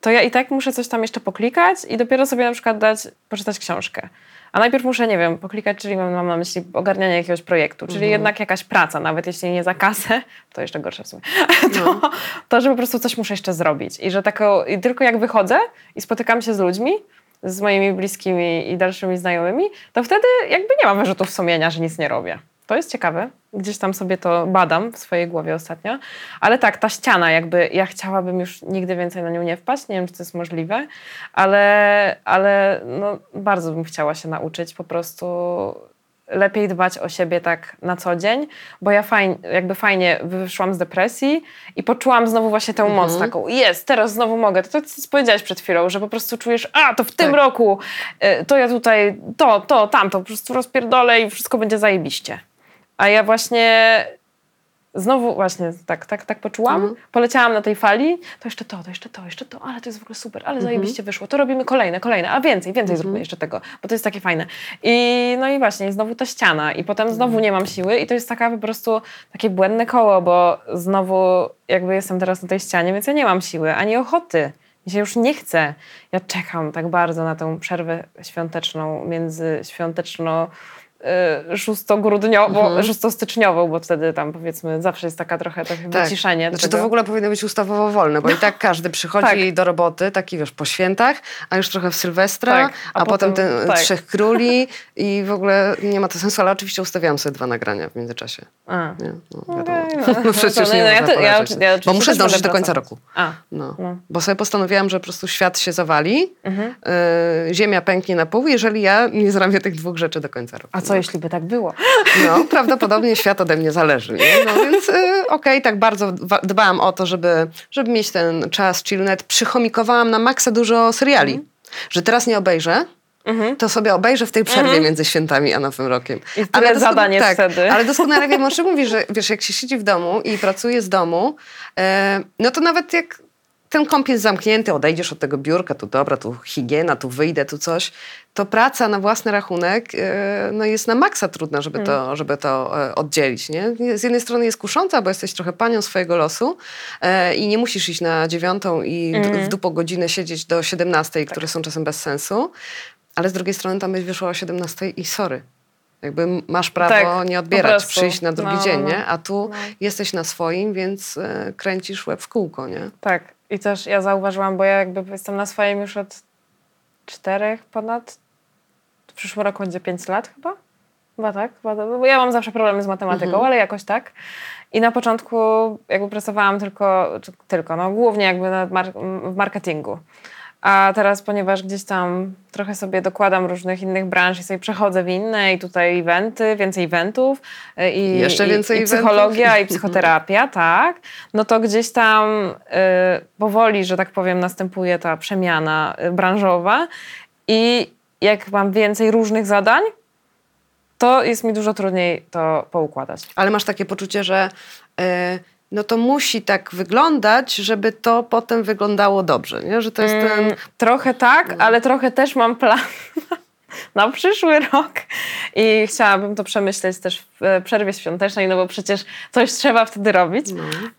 to ja i tak muszę coś tam jeszcze poklikać i dopiero sobie na przykład dać, poczytać książkę. A najpierw muszę, nie wiem, poklikać, czyli mam, mam na myśli ogarnianie jakiegoś projektu, czyli jednak jakaś praca, nawet jeśli nie za kasę, [laughs] to jeszcze gorsze w sumie, [laughs] to, to, że po prostu coś muszę jeszcze zrobić. I że tako, i tylko jak wychodzę i spotykam się z ludźmi, z moimi bliskimi i dalszymi znajomymi, to wtedy jakby nie mam wyrzutów sumienia, że nic nie robię. To jest ciekawe. Gdzieś tam sobie to badam w swojej głowie ostatnio. Ale tak, ta ściana jakby, ja chciałabym już nigdy więcej na nią nie wpaść. Nie wiem, czy to jest możliwe, ale, ale no, bardzo bym chciała się nauczyć po prostu lepiej dbać o siebie tak na co dzień, bo ja fajnie, jakby fajnie wyszłam z depresji i poczułam znowu właśnie tę moc taką, jest, teraz znowu mogę. To, to co powiedziałaś przed chwilą, że po prostu czujesz, a to w tym Tak. roku, y, to ja tutaj, to, to, tamto, po prostu rozpierdolę i wszystko będzie zajebiście. A ja właśnie znowu właśnie tak, tak, tak poczułam, poleciałam na tej fali, to jeszcze to, to jeszcze to, jeszcze to, ale to jest w ogóle super, ale zajebiście wyszło, to robimy kolejne, kolejne, a więcej, więcej zróbmy jeszcze tego, bo to jest takie fajne. I no i właśnie, i znowu ta ściana i potem znowu nie mam siły i to jest taka po prostu takie błędne koło, bo znowu jakby jestem teraz na tej ścianie, więc ja nie mam siły, ani ochoty. Mi się już nie chce. Ja czekam tak bardzo na tę przerwę świąteczną, międzyświąteczno y, 6-grudniową, 6-styczniową, bo wtedy tam powiedzmy zawsze jest taka trochę takie wyciszenie. Znaczy to tego. w ogóle powinno być ustawowo wolne, bo i tak każdy przychodzi Tak. do roboty, taki wiesz, po świętach, a już trochę w Sylwestra, Tak, a, a potem, potem- ten tak. Trzech Króli i w ogóle nie ma to sensu, ale oczywiście ustawiałam sobie dwa nagrania w międzyczasie. A. Nie? No, wiadomo. No. [laughs] No, przecież No, nie no, ja ja ja Bo muszę zdążyć do końca roku. A. No. No. Bo sobie postanowiłam, że po prostu świat się zawali, Mhm. y, ziemia pęknie na pół, jeżeli ja nie zrobię tych dwóch rzeczy do końca roku. Co jeśli by tak było? No, prawdopodobnie świat ode mnie zależy. Nie? No więc y, okej, tak bardzo dba- dbałam o to, żeby, żeby mieć ten czas chillnet. Przychomikowałam na maksa dużo seriali. Mhm. Że teraz nie obejrzę, to sobie obejrzę w tej przerwie między świętami a Nowym Rokiem. Mhm. I zadań jest tak, wtedy. Ale doskonale wiem, o czym mówisz, że wiesz, jak się siedzi w domu i pracuje z domu, e, no to nawet jak ten kąp jest zamknięty, odejdziesz od tego biurka, tu dobra, tu higiena, tu wyjdę, tu coś, to praca na własny rachunek e, no jest na maksa trudna, żeby to, żeby to e, oddzielić. Nie? Z jednej strony jest kusząca, bo jesteś trochę panią swojego losu e, i nie musisz iść na dziewiątą i d- w dupo godzinę siedzieć do 17, które są czasem bez sensu, ale z drugiej strony tam byś wyszła o 17 i sorry. Jakby masz prawo Tak, nie odbierać, przyjść na drugi No, dzień, no, nie? A tu no. jesteś na swoim, więc e, kręcisz łeb w kółko, nie? Tak. I też ja zauważyłam, bo ja jakby jestem na swoim już od czterech ponad. W przyszłym roku będzie pięć lat chyba. Chyba tak. Chyba, to- bo ja mam zawsze problemy z matematyką, Mhm. ale jakoś tak. I na początku jakby pracowałam tylko, tylko no głównie jakby mar- w marketingu. A teraz, ponieważ gdzieś tam trochę sobie dokładam różnych innych branż i sobie przechodzę w inne i tutaj eventy, więcej eventów y, i, Jeszcze i, więcej i eventów. psychologia i [laughs] psychoterapia, tak, no to gdzieś tam y, powoli, że tak powiem, następuje ta przemiana y, branżowa i jak mam więcej różnych zadań, to jest mi dużo trudniej to poukładać. Ale masz takie poczucie, że e, no to musi tak wyglądać, żeby to potem wyglądało dobrze, nie? Że to jest ten... Mm, Trochę tak, ale trochę też mam plan [laughs] na przyszły rok i chciałabym to przemyśleć też w e, przerwie świątecznej, no bo przecież coś trzeba wtedy robić.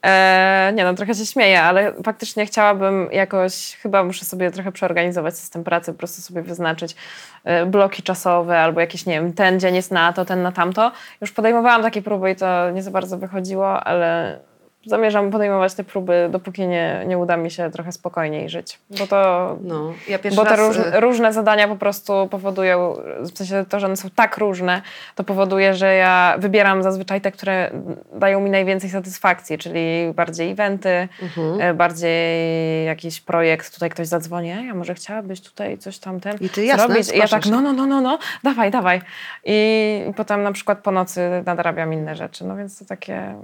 E, nie no, trochę się śmieję, ale faktycznie chciałabym jakoś, chyba muszę sobie trochę przeorganizować system pracy, po prostu sobie wyznaczyć e, bloki czasowe albo jakieś, nie wiem, ten dzień jest na to, ten na tamto. Już podejmowałam takie próby i to nie za bardzo wychodziło, ale zamierzam podejmować te próby, dopóki nie, nie uda mi się trochę spokojniej żyć, bo to... No, ja Bo te róż, e, różne zadania po prostu powodują, w sensie to, że one są tak różne, to powoduje, że ja wybieram zazwyczaj te, które dają mi najwięcej satysfakcji, czyli bardziej eventy, Mhm. e, bardziej jakiś projekt, tutaj ktoś zadzwoni, "Ej, a może chciałabyś tutaj coś tamten I ty, jasne, zrobić? I ja tak, no, no, no, no, no, dawaj, dawaj. I potem na przykład po nocy nadrabiam inne rzeczy, no więc to takie...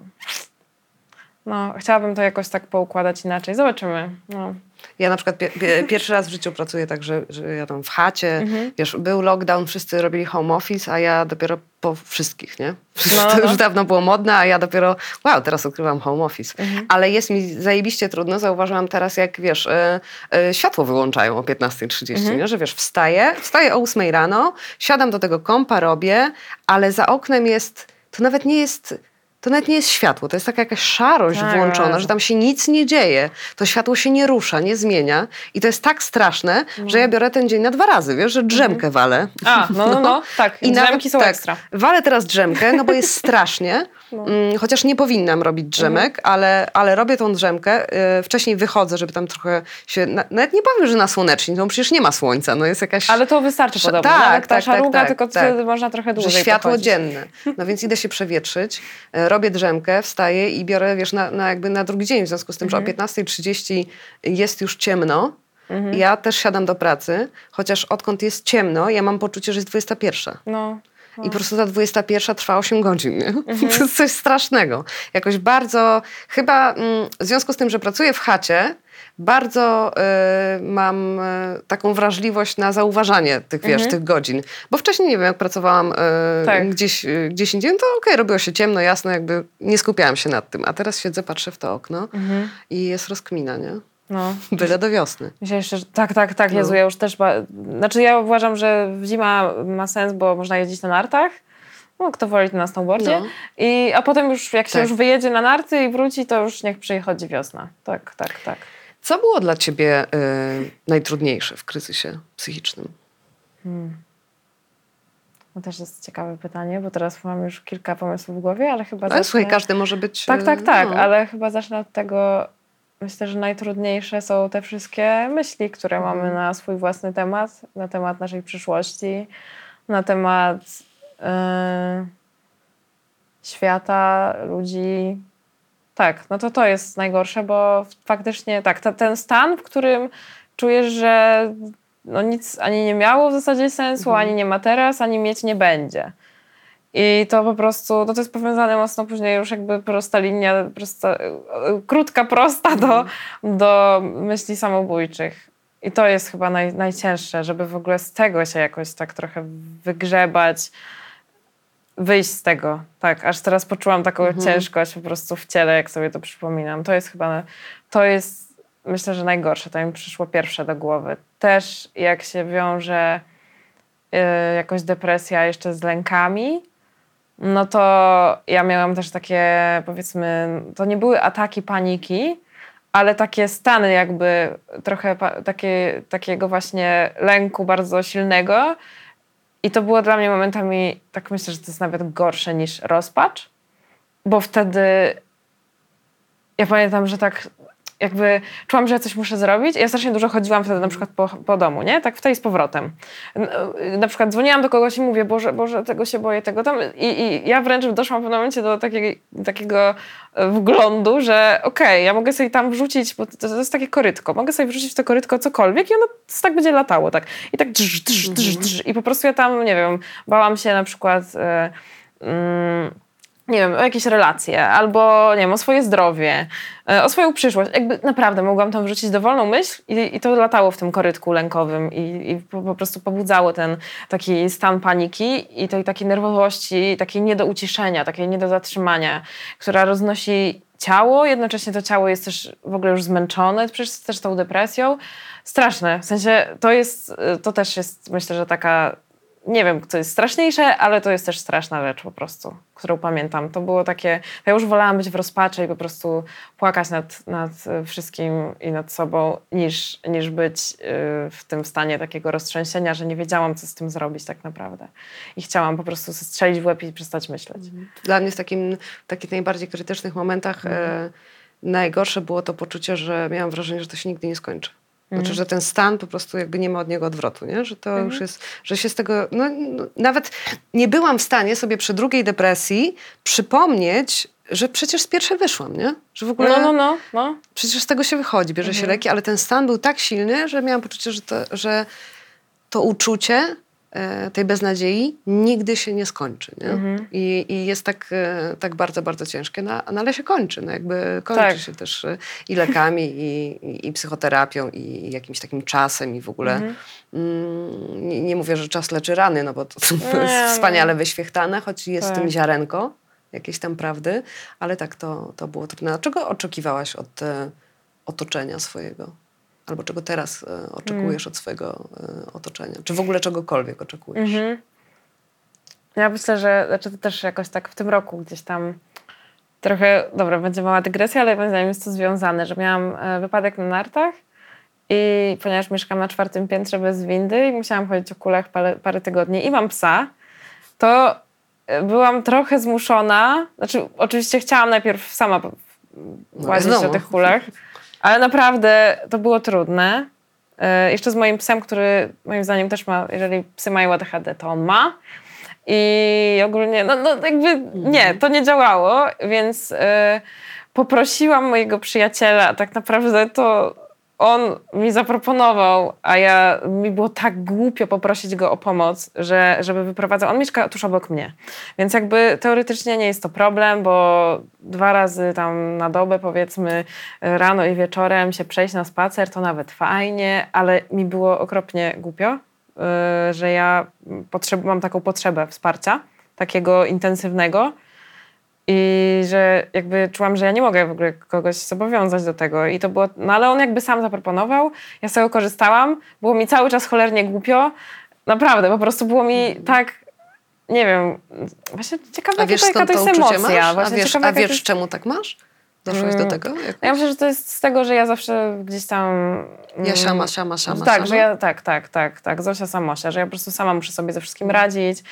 No, chciałabym to jakoś tak poukładać inaczej. Zobaczymy. No. Ja na przykład pie, pie, pierwszy raz w życiu pracuję tak, że, że ja tam w chacie, Mhm. wiesz, był lockdown, wszyscy robili home office, a ja dopiero po wszystkich, nie? No, [laughs] to no. już dawno było modne, a ja dopiero, wow, teraz odkrywam home office. Mhm. Ale jest mi zajebiście trudno, zauważyłam teraz, jak wiesz, e, e, światło wyłączają o 15.30, Mhm. nie? że wiesz, wstaję, wstaję o 8 rano, siadam do tego kompa, robię, ale za oknem jest, to nawet nie jest... To nawet nie jest światło, to jest taka jakaś szarość Tak, włączona, że tam się nic nie dzieje. To światło się nie rusza, nie zmienia. I to jest tak straszne, że ja biorę ten dzień na dwa razy, wiesz, że drzemkę walę. A, no, no, no, [laughs] tak. I drzemki są tak, ekstra. Walę teraz drzemkę, no bo jest strasznie. Mm, Chociaż nie powinnam robić drzemek, ale, ale robię tą drzemkę. Y, wcześniej wychodzę, żeby tam trochę się. Na, nawet nie powiem, że nasłonecznić, no przecież nie ma słońca. No jest jakaś. Ale to wystarczy podobno. tak, Nawet ta tak, tak, szaruga, tak, tylko tak. można trochę że dłużej światło pochodzić. dzienne. No więc idę się przewietrzyć, e, robię drzemkę, wstaję i biorę, wiesz, na, na jakby na drugi dzień, w związku z tym, Mhm. że o 15.30 jest już ciemno. Ja też siadam do pracy, chociaż odkąd jest ciemno, ja mam poczucie, że jest 21. No. I po prostu ta 21 trwa 8 godzin. Nie? Mhm. [laughs] To jest coś strasznego. Jakoś bardzo, chyba mm, w związku z tym, że pracuję w chacie, bardzo y, mam y, taką wrażliwość na zauważanie tych, wiesz, tych godzin. Bo wcześniej, nie wiem, jak pracowałam y, Mhm. Tak. gdzieś, y, gdzieś indziej, no to okej, robiło się ciemno, jasno, jakby nie skupiałam się nad tym. A teraz siedzę, patrzę w to okno Mhm. i jest rozkmina, nie? No. Byle do wiosny. Myślę jeszcze, że tak, tak, tak, No. Jezu, ja już też... Ba... Znaczy ja uważam, że zima ma sens, bo można jeździć na nartach. No, kto woli to na snowboardzie. No. I, a potem już, jak się Tak. już wyjedzie na narty i wróci, to już niech przychodzi wiosna. Tak, tak, tak. Co było dla ciebie y, najtrudniejsze w kryzysie psychicznym? To też jest ciekawe pytanie, bo teraz mam już kilka pomysłów w głowie, ale chyba Ale słuchaj, zacznę- każdy może być... Tak, y, tak, tak, no. ale chyba zacznę od tego. Myślę, że najtrudniejsze są te wszystkie myśli, które Mhm. mamy na swój własny temat, na temat naszej przyszłości, na temat e, świata, ludzi. Tak, no to to jest najgorsze, bo faktycznie tak, ta, ten stan, w którym czujesz, że no nic ani nie miało w zasadzie sensu, Mhm. ani nie ma teraz, ani mieć nie będzie. I to po prostu, no to jest powiązane mocno później już jakby prosta linia, prosta, krótka, prosta do, do myśli samobójczych. I to jest chyba naj, najcięższe, żeby w ogóle z tego się jakoś tak trochę wygrzebać, wyjść z tego. Tak, aż teraz poczułam taką Mhm. ciężkość po prostu w ciele, jak sobie to przypominam. To jest chyba, to jest myślę, że najgorsze. To mi przyszło pierwsze do głowy. Też jak się wiąże y, jakoś depresja jeszcze z lękami, no to ja miałam też takie, powiedzmy, to nie były ataki paniki, ale takie stany jakby trochę takie, takiego właśnie lęku bardzo silnego. I to było dla mnie momentami, tak myślę, że to jest nawet gorsze niż rozpacz, bo wtedy ja pamiętam, że tak jakby czułam, że ja coś muszę zrobić. Ja strasznie dużo chodziłam wtedy na przykład po, po domu, nie? Tak w tej z powrotem. N- Na przykład dzwoniłam do kogoś i mówię, Boże, Boże, tego się boję, tego tam. I, i ja wręcz doszłam w pewnym momencie do takiego, takiego e, wglądu, że okej, ja mogę sobie tam wrzucić, bo to, to jest takie korytko, mogę sobie wrzucić w to korytko cokolwiek i ono tak będzie latało, tak. I tak drz, drz, drz, drz. I po prostu ja tam, nie wiem, bałam się na przykład... E, mm, nie wiem, o jakieś relacje, albo nie wiem, o swoje zdrowie, e, o swoją przyszłość. Jakby naprawdę mogłam tam wrzucić dowolną myśl i, i to latało w tym korytku lękowym i, i po, po prostu pobudzało ten taki stan paniki i tej takiej nerwowości, takiej nie do uciszenia, takiej nie do zatrzymania, która roznosi ciało, jednocześnie to ciało jest też w ogóle już zmęczone, przecież też tą depresją. Straszne, w sensie to jest, to też jest myślę, że taka nie wiem, co jest straszniejsze, ale to jest też straszna rzecz po prostu, którą pamiętam. To było takie, ja już wolałam być w rozpaczy i po prostu płakać nad, nad wszystkim i nad sobą, niż, niż być y, w tym stanie takiego roztrzęsienia, że nie wiedziałam, co z tym zrobić tak naprawdę. I chciałam po prostu strzelić w łeb i przestać myśleć. Dla mnie w takim, w takich najbardziej krytycznych momentach e, najgorsze było to poczucie, że miałam wrażenie, że to się nigdy nie skończy. Znaczy, że ten stan po prostu jakby nie ma od niego odwrotu, nie? że to już jest, że się z tego, no, no, nawet nie byłam w stanie sobie przy drugiej depresji przypomnieć, że przecież z pierwszej wyszłam, nie? Że w ogóle No, no, no, no. przecież z tego się wychodzi, bierze Mhm. się leki, ale ten stan był tak silny, że miałam poczucie, że to, że to uczucie tej beznadziei nigdy się nie skończy. Nie? Mhm. I, I jest tak, e, tak bardzo, bardzo ciężkie, no, no ale się kończy. No, jakby kończy Tak. się też e, i lekami, i, i, i psychoterapią, i jakimś takim czasem, i w ogóle Mhm. mm, nie, nie mówię, że czas leczy rany, no bo to, to Nie, jest nie. wspaniale wyświechtane, choć jest w tym Tak. ziarenko jakiejś tam prawdy, ale tak to, to było trudne. A czego oczekiwałaś od e, otoczenia swojego? Albo czego teraz e, oczekujesz Mm. od swojego e, otoczenia? Czy w ogóle czegokolwiek oczekujesz? Mhm. Ja myślę, że znaczy to też jakoś tak w tym roku gdzieś tam trochę, dobra, będzie mała dygresja, ale moim zdaniem jest to związane, że miałam e, wypadek na nartach i ponieważ mieszkam na czwartym piętrze bez windy i musiałam chodzić o kulach parę, parę tygodni i mam psa, to byłam trochę zmuszona, znaczy oczywiście chciałam najpierw sama po- łazić o tych kulach, [laughs] ale naprawdę to było trudne. E, Jeszcze z moim psem, który moim zdaniem też ma, jeżeli psy mają ADHD, to on ma. I ogólnie, no, no jakby nie, to nie działało, więc e, poprosiłam mojego przyjaciela, tak naprawdę to on mi zaproponował, a ja mi było tak głupio poprosić go o pomoc, że, żeby wyprowadzał. On mieszka tuż obok mnie, więc jakby teoretycznie nie jest to problem, bo dwa razy tam na dobę, powiedzmy, rano i wieczorem się przejść na spacer, to nawet fajnie, ale mi było okropnie głupio, y, że ja potrzeb, mam taką potrzebę wsparcia, takiego intensywnego. I że jakby czułam, że ja nie mogę w ogóle kogoś zobowiązać do tego. I to było, no ale on jakby sam zaproponował, ja z tego korzystałam, było mi cały czas cholernie głupio. Naprawdę, po prostu było mi tak, nie wiem, właśnie ciekawe, A wiesz jaka to jest emocja. masz? A wiesz, ciekawe, a wiesz jest- czemu tak masz? Doszłaś do Mm. tego? jakoś? Ja myślę, że to jest z tego, że ja zawsze gdzieś tam... Ja mm, siama, siama, siama, tak, siama. że ja, tak, tak, tak, tak, Zosia Samosia, że ja po prostu sama muszę sobie ze wszystkim radzić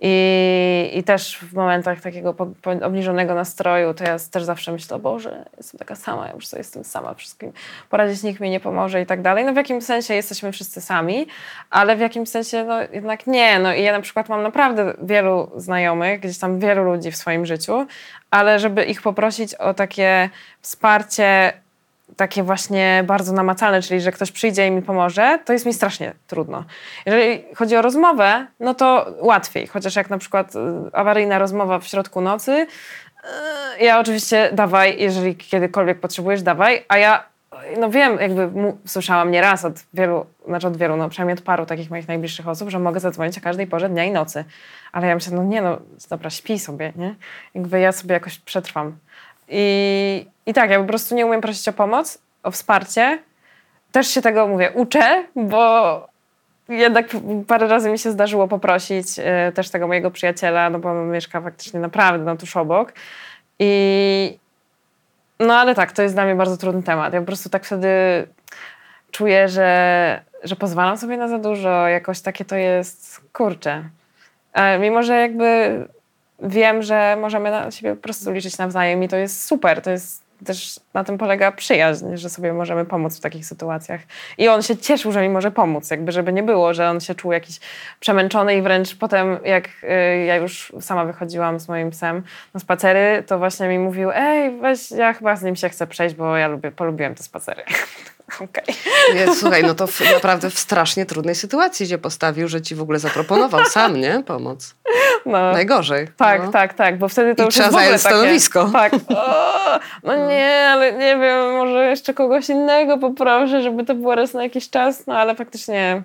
i, i też w momentach takiego po, po obniżonego nastroju, to ja też zawsze myślę, o Boże, jestem taka sama, ja już sobie jestem sama, wszystkim poradzić nikt mi nie pomoże i tak dalej. No w jakimś sensie jesteśmy wszyscy sami, ale w jakimś sensie no jednak nie, no i ja na przykład mam naprawdę wielu znajomych, gdzieś tam wielu ludzi w swoim życiu, ale żeby ich poprosić o takie wsparcie takie właśnie bardzo namacalne, czyli że ktoś przyjdzie i mi pomoże, to jest mi strasznie trudno. Jeżeli chodzi o rozmowę, no to łatwiej, chociaż jak na przykład y, awaryjna rozmowa w środku nocy, y, ja oczywiście dawaj, jeżeli kiedykolwiek potrzebujesz, dawaj, a ja no wiem, jakby mu, słyszałam nieraz od wielu, znaczy od wielu, no przynajmniej od paru takich moich najbliższych osób, że mogę zadzwonić o każdej porze dnia i nocy. Ale ja myślę, no nie no, dobra, śpi sobie, nie? Jakby ja sobie jakoś przetrwam. I, I tak, ja po prostu nie umiem prosić o pomoc, o wsparcie. Też się tego, mówię, uczę, bo jednak parę razy mi się zdarzyło poprosić y, też tego mojego przyjaciela, no bo on mieszka faktycznie naprawdę no, tuż obok. I, no ale tak, to jest dla mnie bardzo trudny temat. Ja po prostu tak wtedy czuję, że, że pozwalam sobie na za dużo. Jakoś takie to jest, kurczę. A mimo, że jakby wiem, że możemy na siebie po prostu liczyć nawzajem i to jest super. To jest też na tym polega przyjaźń, że sobie możemy pomóc w takich sytuacjach. I on się cieszył, że mi może pomóc, jakby żeby nie było, że on się czuł jakiś przemęczony i wręcz potem, jak y, ja już sama wychodziłam z moim psem na spacery, to właśnie mi mówił, ej, weź, ja chyba z nim się chcę przejść, bo ja lubię, polubiłem te spacery. [laughs] Okej. Nie, słuchaj, no to w, naprawdę w strasznie trudnej sytuacji cię postawił, że ci w ogóle zaproponował sam, nie? Pomoc. No. Najgorzej. Tak, no. tak, tak, bo wtedy to I już trzeba zająć takie, stanowisko. Tak. O, no nie, ale nie wiem, może jeszcze kogoś innego poproszę, żeby to było raz na jakiś czas, no ale faktycznie...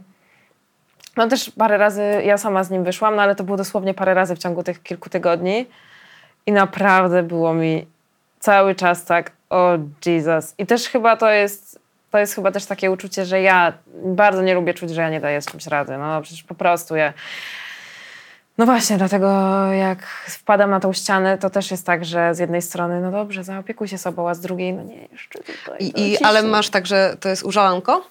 No też parę razy ja sama z nim wyszłam, no ale to było dosłownie parę razy w ciągu tych kilku tygodni i naprawdę było mi cały czas tak, o Jesus. I też chyba to jest, to jest chyba też takie uczucie, że ja bardzo nie lubię czuć, że ja nie daję z czymś rady. No przecież po prostu ja... No właśnie, dlatego jak wpadam na tą ścianę, to też jest tak, że z jednej strony, no dobrze, zaopiekuj się sobą, a z drugiej, no nie, jeszcze tutaj. I, i, ale masz tak, że to jest użalanko?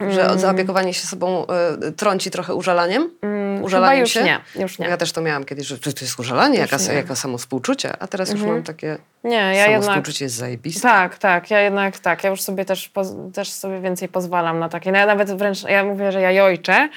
Że Mm. zaopiekowanie się sobą y, trąci trochę użalaniem? Mm, Użalaniem już się? nie, już nie. Ja też to miałam kiedyś, że to jest użalanie, jaka, jaka samo współczucie. A teraz już mam takie, Nie, ja jednak... współczucie jest zajebiste. Tak, tak, ja jednak tak, ja już sobie też, też sobie więcej pozwalam na takie, no ja nawet wręcz, ja mówię, że ja jojczę,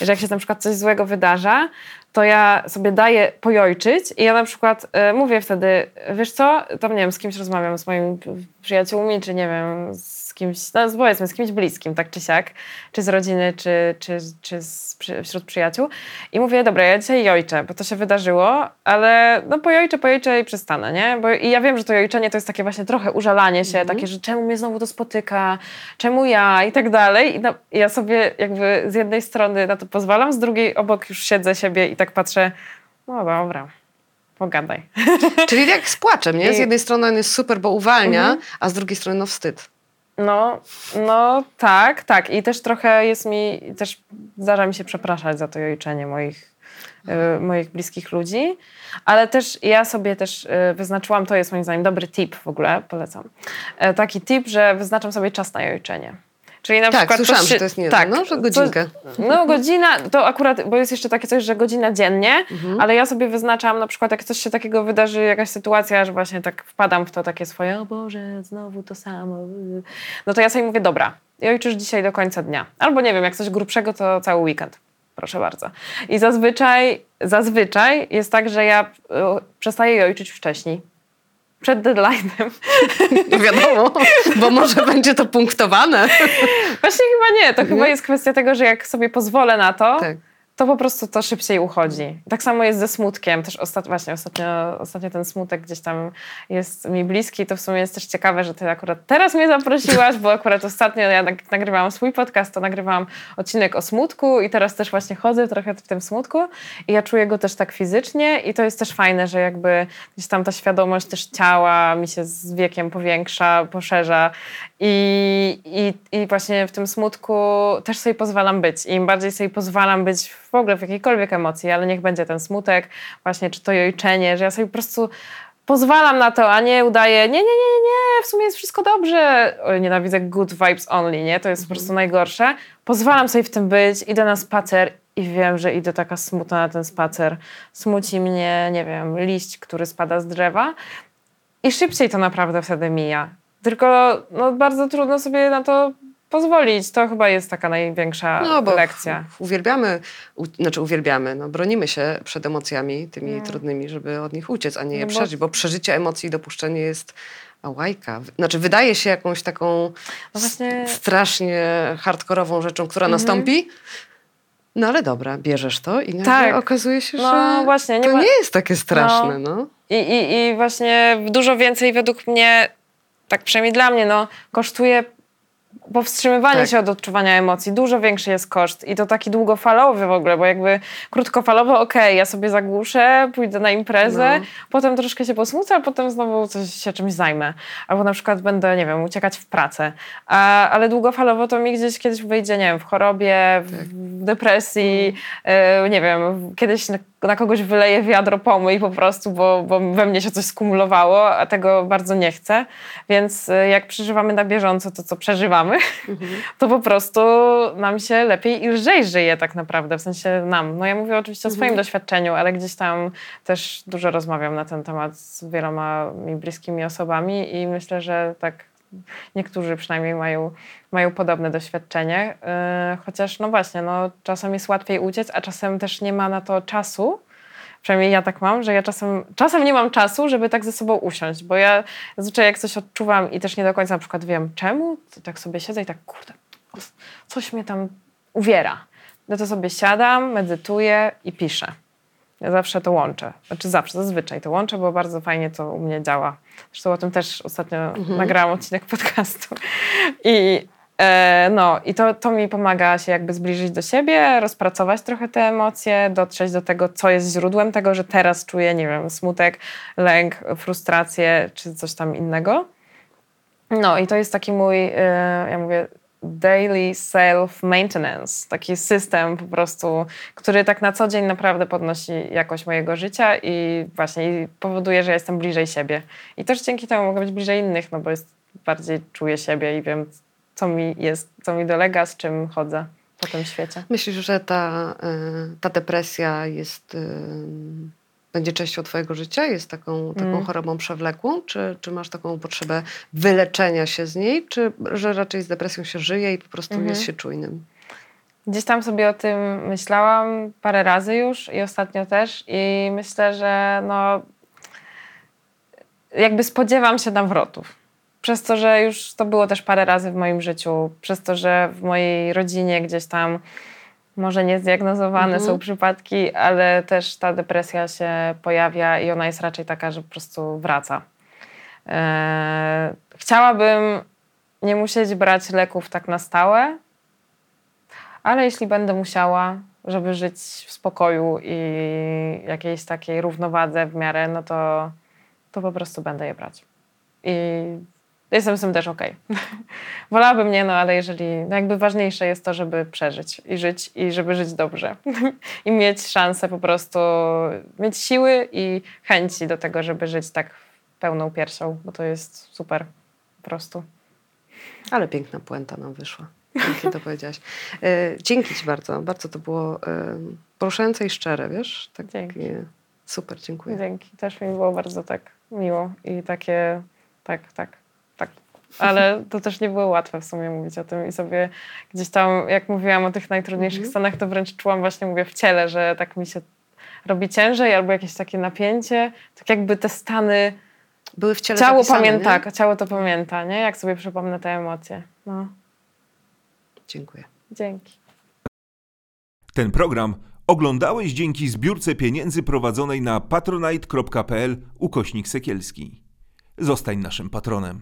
że jak się na przykład coś złego wydarza, to ja sobie daję pojojczyć i ja na przykład e, mówię wtedy, wiesz co, tam nie wiem, z kimś rozmawiam, z moimi przyjaciółmi, czy nie wiem, z kimś, no powiedzmy, z kimś bliskim, tak czy siak, czy z rodziny, czy, czy, czy z, przy, wśród przyjaciół i mówię, dobra, ja dzisiaj jojczę, bo to się wydarzyło, ale no pojojczę, pojojczę i przestanę, nie? Bo, I ja wiem, że to jojczenie to jest takie właśnie trochę użalanie się, takie, że czemu mnie znowu to spotyka, czemu ja i tak dalej. I no, ja sobie jakby z jednej strony na to pozwalam, z drugiej obok już siedzę siebie i tak patrzę, no dobra, pogadaj. Czyli jak z płaczem, nie? Z jednej strony on jest super, bo uwalnia, Mhm. a z drugiej strony no wstyd. No, no tak, tak. I też trochę jest mi, też zdarza mi się przepraszać za to jojczenie moich, y, moich bliskich ludzi, ale też ja sobie też y, wyznaczyłam, to jest moim zdaniem dobry tip w ogóle, polecam. E, taki tip, że wyznaczam sobie czas na jojczenie. Czyli na Tak, przykład słyszałam, się- że to jest niezłe, no, że godzinkę. Co, no godzina, to akurat, bo jest jeszcze takie coś, że godzina dziennie, Mhm. ale ja sobie wyznaczam na przykład, jak coś się takiego wydarzy, jakaś sytuacja, że właśnie tak wpadam w to takie swoje, o Boże, znowu to samo. No to ja sobie mówię, dobra, ojczysz dzisiaj do końca dnia. Albo nie wiem, jak coś grubszego, to cały weekend. Proszę bardzo. I zazwyczaj, zazwyczaj jest tak, że ja y, przestaję jojczyć wcześniej. Przed deadline'em. [laughs] No wiadomo, bo może będzie to punktowane. Właśnie chyba nie. To chyba jest kwestia tego, że jak sobie pozwolę na to. Tak. To po prostu to szybciej uchodzi. Tak samo jest ze smutkiem. Też ostat, właśnie ostatnio, ostatnio ten smutek gdzieś tam jest mi bliski. To w sumie jest też ciekawe, że ty akurat teraz mnie zaprosiłaś, bo akurat ostatnio ja nag- nagrywałam swój podcast, to nagrywałam odcinek o smutku i teraz też właśnie chodzę trochę w tym smutku i ja czuję go też tak fizycznie i to jest też fajne, że jakby gdzieś tam ta świadomość też ciała mi się z wiekiem powiększa, poszerza i, i, i właśnie w tym smutku też sobie pozwalam być. I im bardziej sobie pozwalam być w ogóle w jakiejkolwiek emocji, ale niech będzie ten smutek, właśnie czy to jojczenie, że ja sobie po prostu pozwalam na to, a nie udaję, nie, nie, nie, nie, nie, w sumie jest wszystko dobrze. Oj, nienawidzę good vibes only, nie? To jest po prostu najgorsze. Pozwalam sobie w tym być, idę na spacer i wiem, że idę taka smutna na ten spacer. Smuci mnie, nie wiem, liść, który spada z drzewa. I szybciej to naprawdę wtedy mija. Tylko no, bardzo trudno sobie na to pozwolić. To chyba jest taka największa No bo lekcja. uwielbiamy, u, znaczy uwielbiamy, no bronimy się przed emocjami tymi trudnymi, żeby od nich uciec, a nie je No bo- przeżyć, bo przeżycie emocji i dopuszczenie jest łajka. Znaczy wydaje się jakąś taką No właśnie- Mhm. strasznie hardkorową rzeczą, która nastąpi, no ale dobra, bierzesz to i nagle Tak. okazuje się, No że właśnie, nie to ma- nie jest takie straszne, no. I, i, I właśnie dużo więcej według mnie, tak przynajmniej dla mnie, no, kosztuje powstrzymywanie Tak. się od odczuwania emocji. Dużo większy jest koszt i to taki długofalowy w ogóle, bo jakby krótkofalowo, okej, ja sobie zagłuszę, pójdę na imprezę, No. potem troszkę się posmucę, a potem znowu coś się czymś zajmę. Albo na przykład będę, nie wiem, uciekać w pracę. A, ale długofalowo to mi gdzieś kiedyś wyjdzie, nie wiem, w chorobie, w, w depresji, e, nie wiem, kiedyś na, kogoś wyleję wiadro pomyj po prostu, bo, bo we mnie się coś skumulowało, a tego bardzo nie chcę. Więc e, jak przeżywamy na bieżąco to, co przeżywamy, [laughs] to po prostu nam się lepiej i lżej żyje tak naprawdę, w sensie nam. No ja mówię oczywiście o swoim doświadczeniu, ale gdzieś tam też dużo rozmawiam na ten temat z wieloma mi bliskimi osobami i myślę, że tak niektórzy przynajmniej mają, mają podobne doświadczenie. Yy, chociaż no właśnie, no, czasem jest łatwiej uciec, a czasem też nie ma na to czasu. Przynajmniej ja tak mam, że ja czasem, czasem nie mam czasu, żeby tak ze sobą usiąść, bo ja zazwyczaj jak coś odczuwam i też nie do końca na przykład wiem czemu, to tak sobie siedzę i tak kurde, coś mnie tam uwiera. No to sobie siadam, medytuję i piszę. Ja zawsze to łączę. Znaczy zawsze, zazwyczaj to łączę, bo bardzo fajnie to u mnie działa. Zresztą o tym też ostatnio nagrałam odcinek podcastu. I e, no, i to, to mi pomaga się jakby zbliżyć do siebie, rozpracować trochę te emocje, dotrzeć do tego, co jest źródłem tego, że teraz czuję, nie wiem, smutek, lęk, frustrację czy coś tam innego. No i to jest taki mój, e, ja mówię, daily self-maintenance, taki system po prostu, który tak na co dzień naprawdę podnosi jakość mojego życia i właśnie powoduje, że ja jestem bliżej siebie. I też dzięki temu mogę być bliżej innych, no bo jest, bardziej czuję siebie i wiem, co mi jest, co mi dolega, z czym chodzę po tym świecie. Myślisz, że ta, y, ta depresja jest, y, będzie częścią twojego życia? Jest taką, taką Mm. chorobą przewlekłą? Czy, czy masz taką potrzebę wyleczenia się z niej? Czy że raczej z depresją się żyje i po prostu Mhm. jest się czujnym? Gdzieś tam sobie o tym myślałam parę razy już i ostatnio też i myślę, że no jakby spodziewam się nawrotów. Przez to, że już to było też parę razy w moim życiu, przez to, że w mojej rodzinie gdzieś tam może niezdiagnozowane Mhm. są przypadki, ale też ta depresja się pojawia i ona jest raczej taka, że po prostu wraca. Eee, chciałabym nie musieć brać leków tak na stałe, ale jeśli będę musiała, żeby żyć w spokoju i jakiejś takiej równowadze w miarę, no to, to po prostu będę je brać. I jestem z tym też okej. [laughs] Wolałabym nie, no ale jeżeli, no jakby ważniejsze jest to, żeby przeżyć i żyć i żeby żyć dobrze. [laughs] I mieć szansę po prostu, mieć siły i chęci do tego, żeby żyć tak pełną piersią, bo to jest super po prostu. Ale piękna puenta nam wyszła. Pięknie to powiedziałaś. E, dzięki ci bardzo. Bardzo to było poruszające i szczere, wiesz? Tak, Dzięki. Super, dziękuję. Dzięki. Też mi było bardzo tak miło i takie, tak, tak, tak. Ale to też nie było łatwe w sumie mówić o tym i sobie gdzieś tam, jak mówiłam o tych najtrudniejszych Mhm. scenach, to wręcz czułam właśnie, mówię, w ciele, że tak mi się robi ciężej albo jakieś takie napięcie, tak jakby te stany, Były w ciele ciało zapisane, pamięta, nie? tak, ciało to pamięta, nie? Jak sobie przypomnę te emocje. No, Dziękuję. dzięki. Ten program oglądałeś dzięki zbiórce pieniędzy prowadzonej na patronite.pl ukośnik sekielski. Zostań naszym patronem.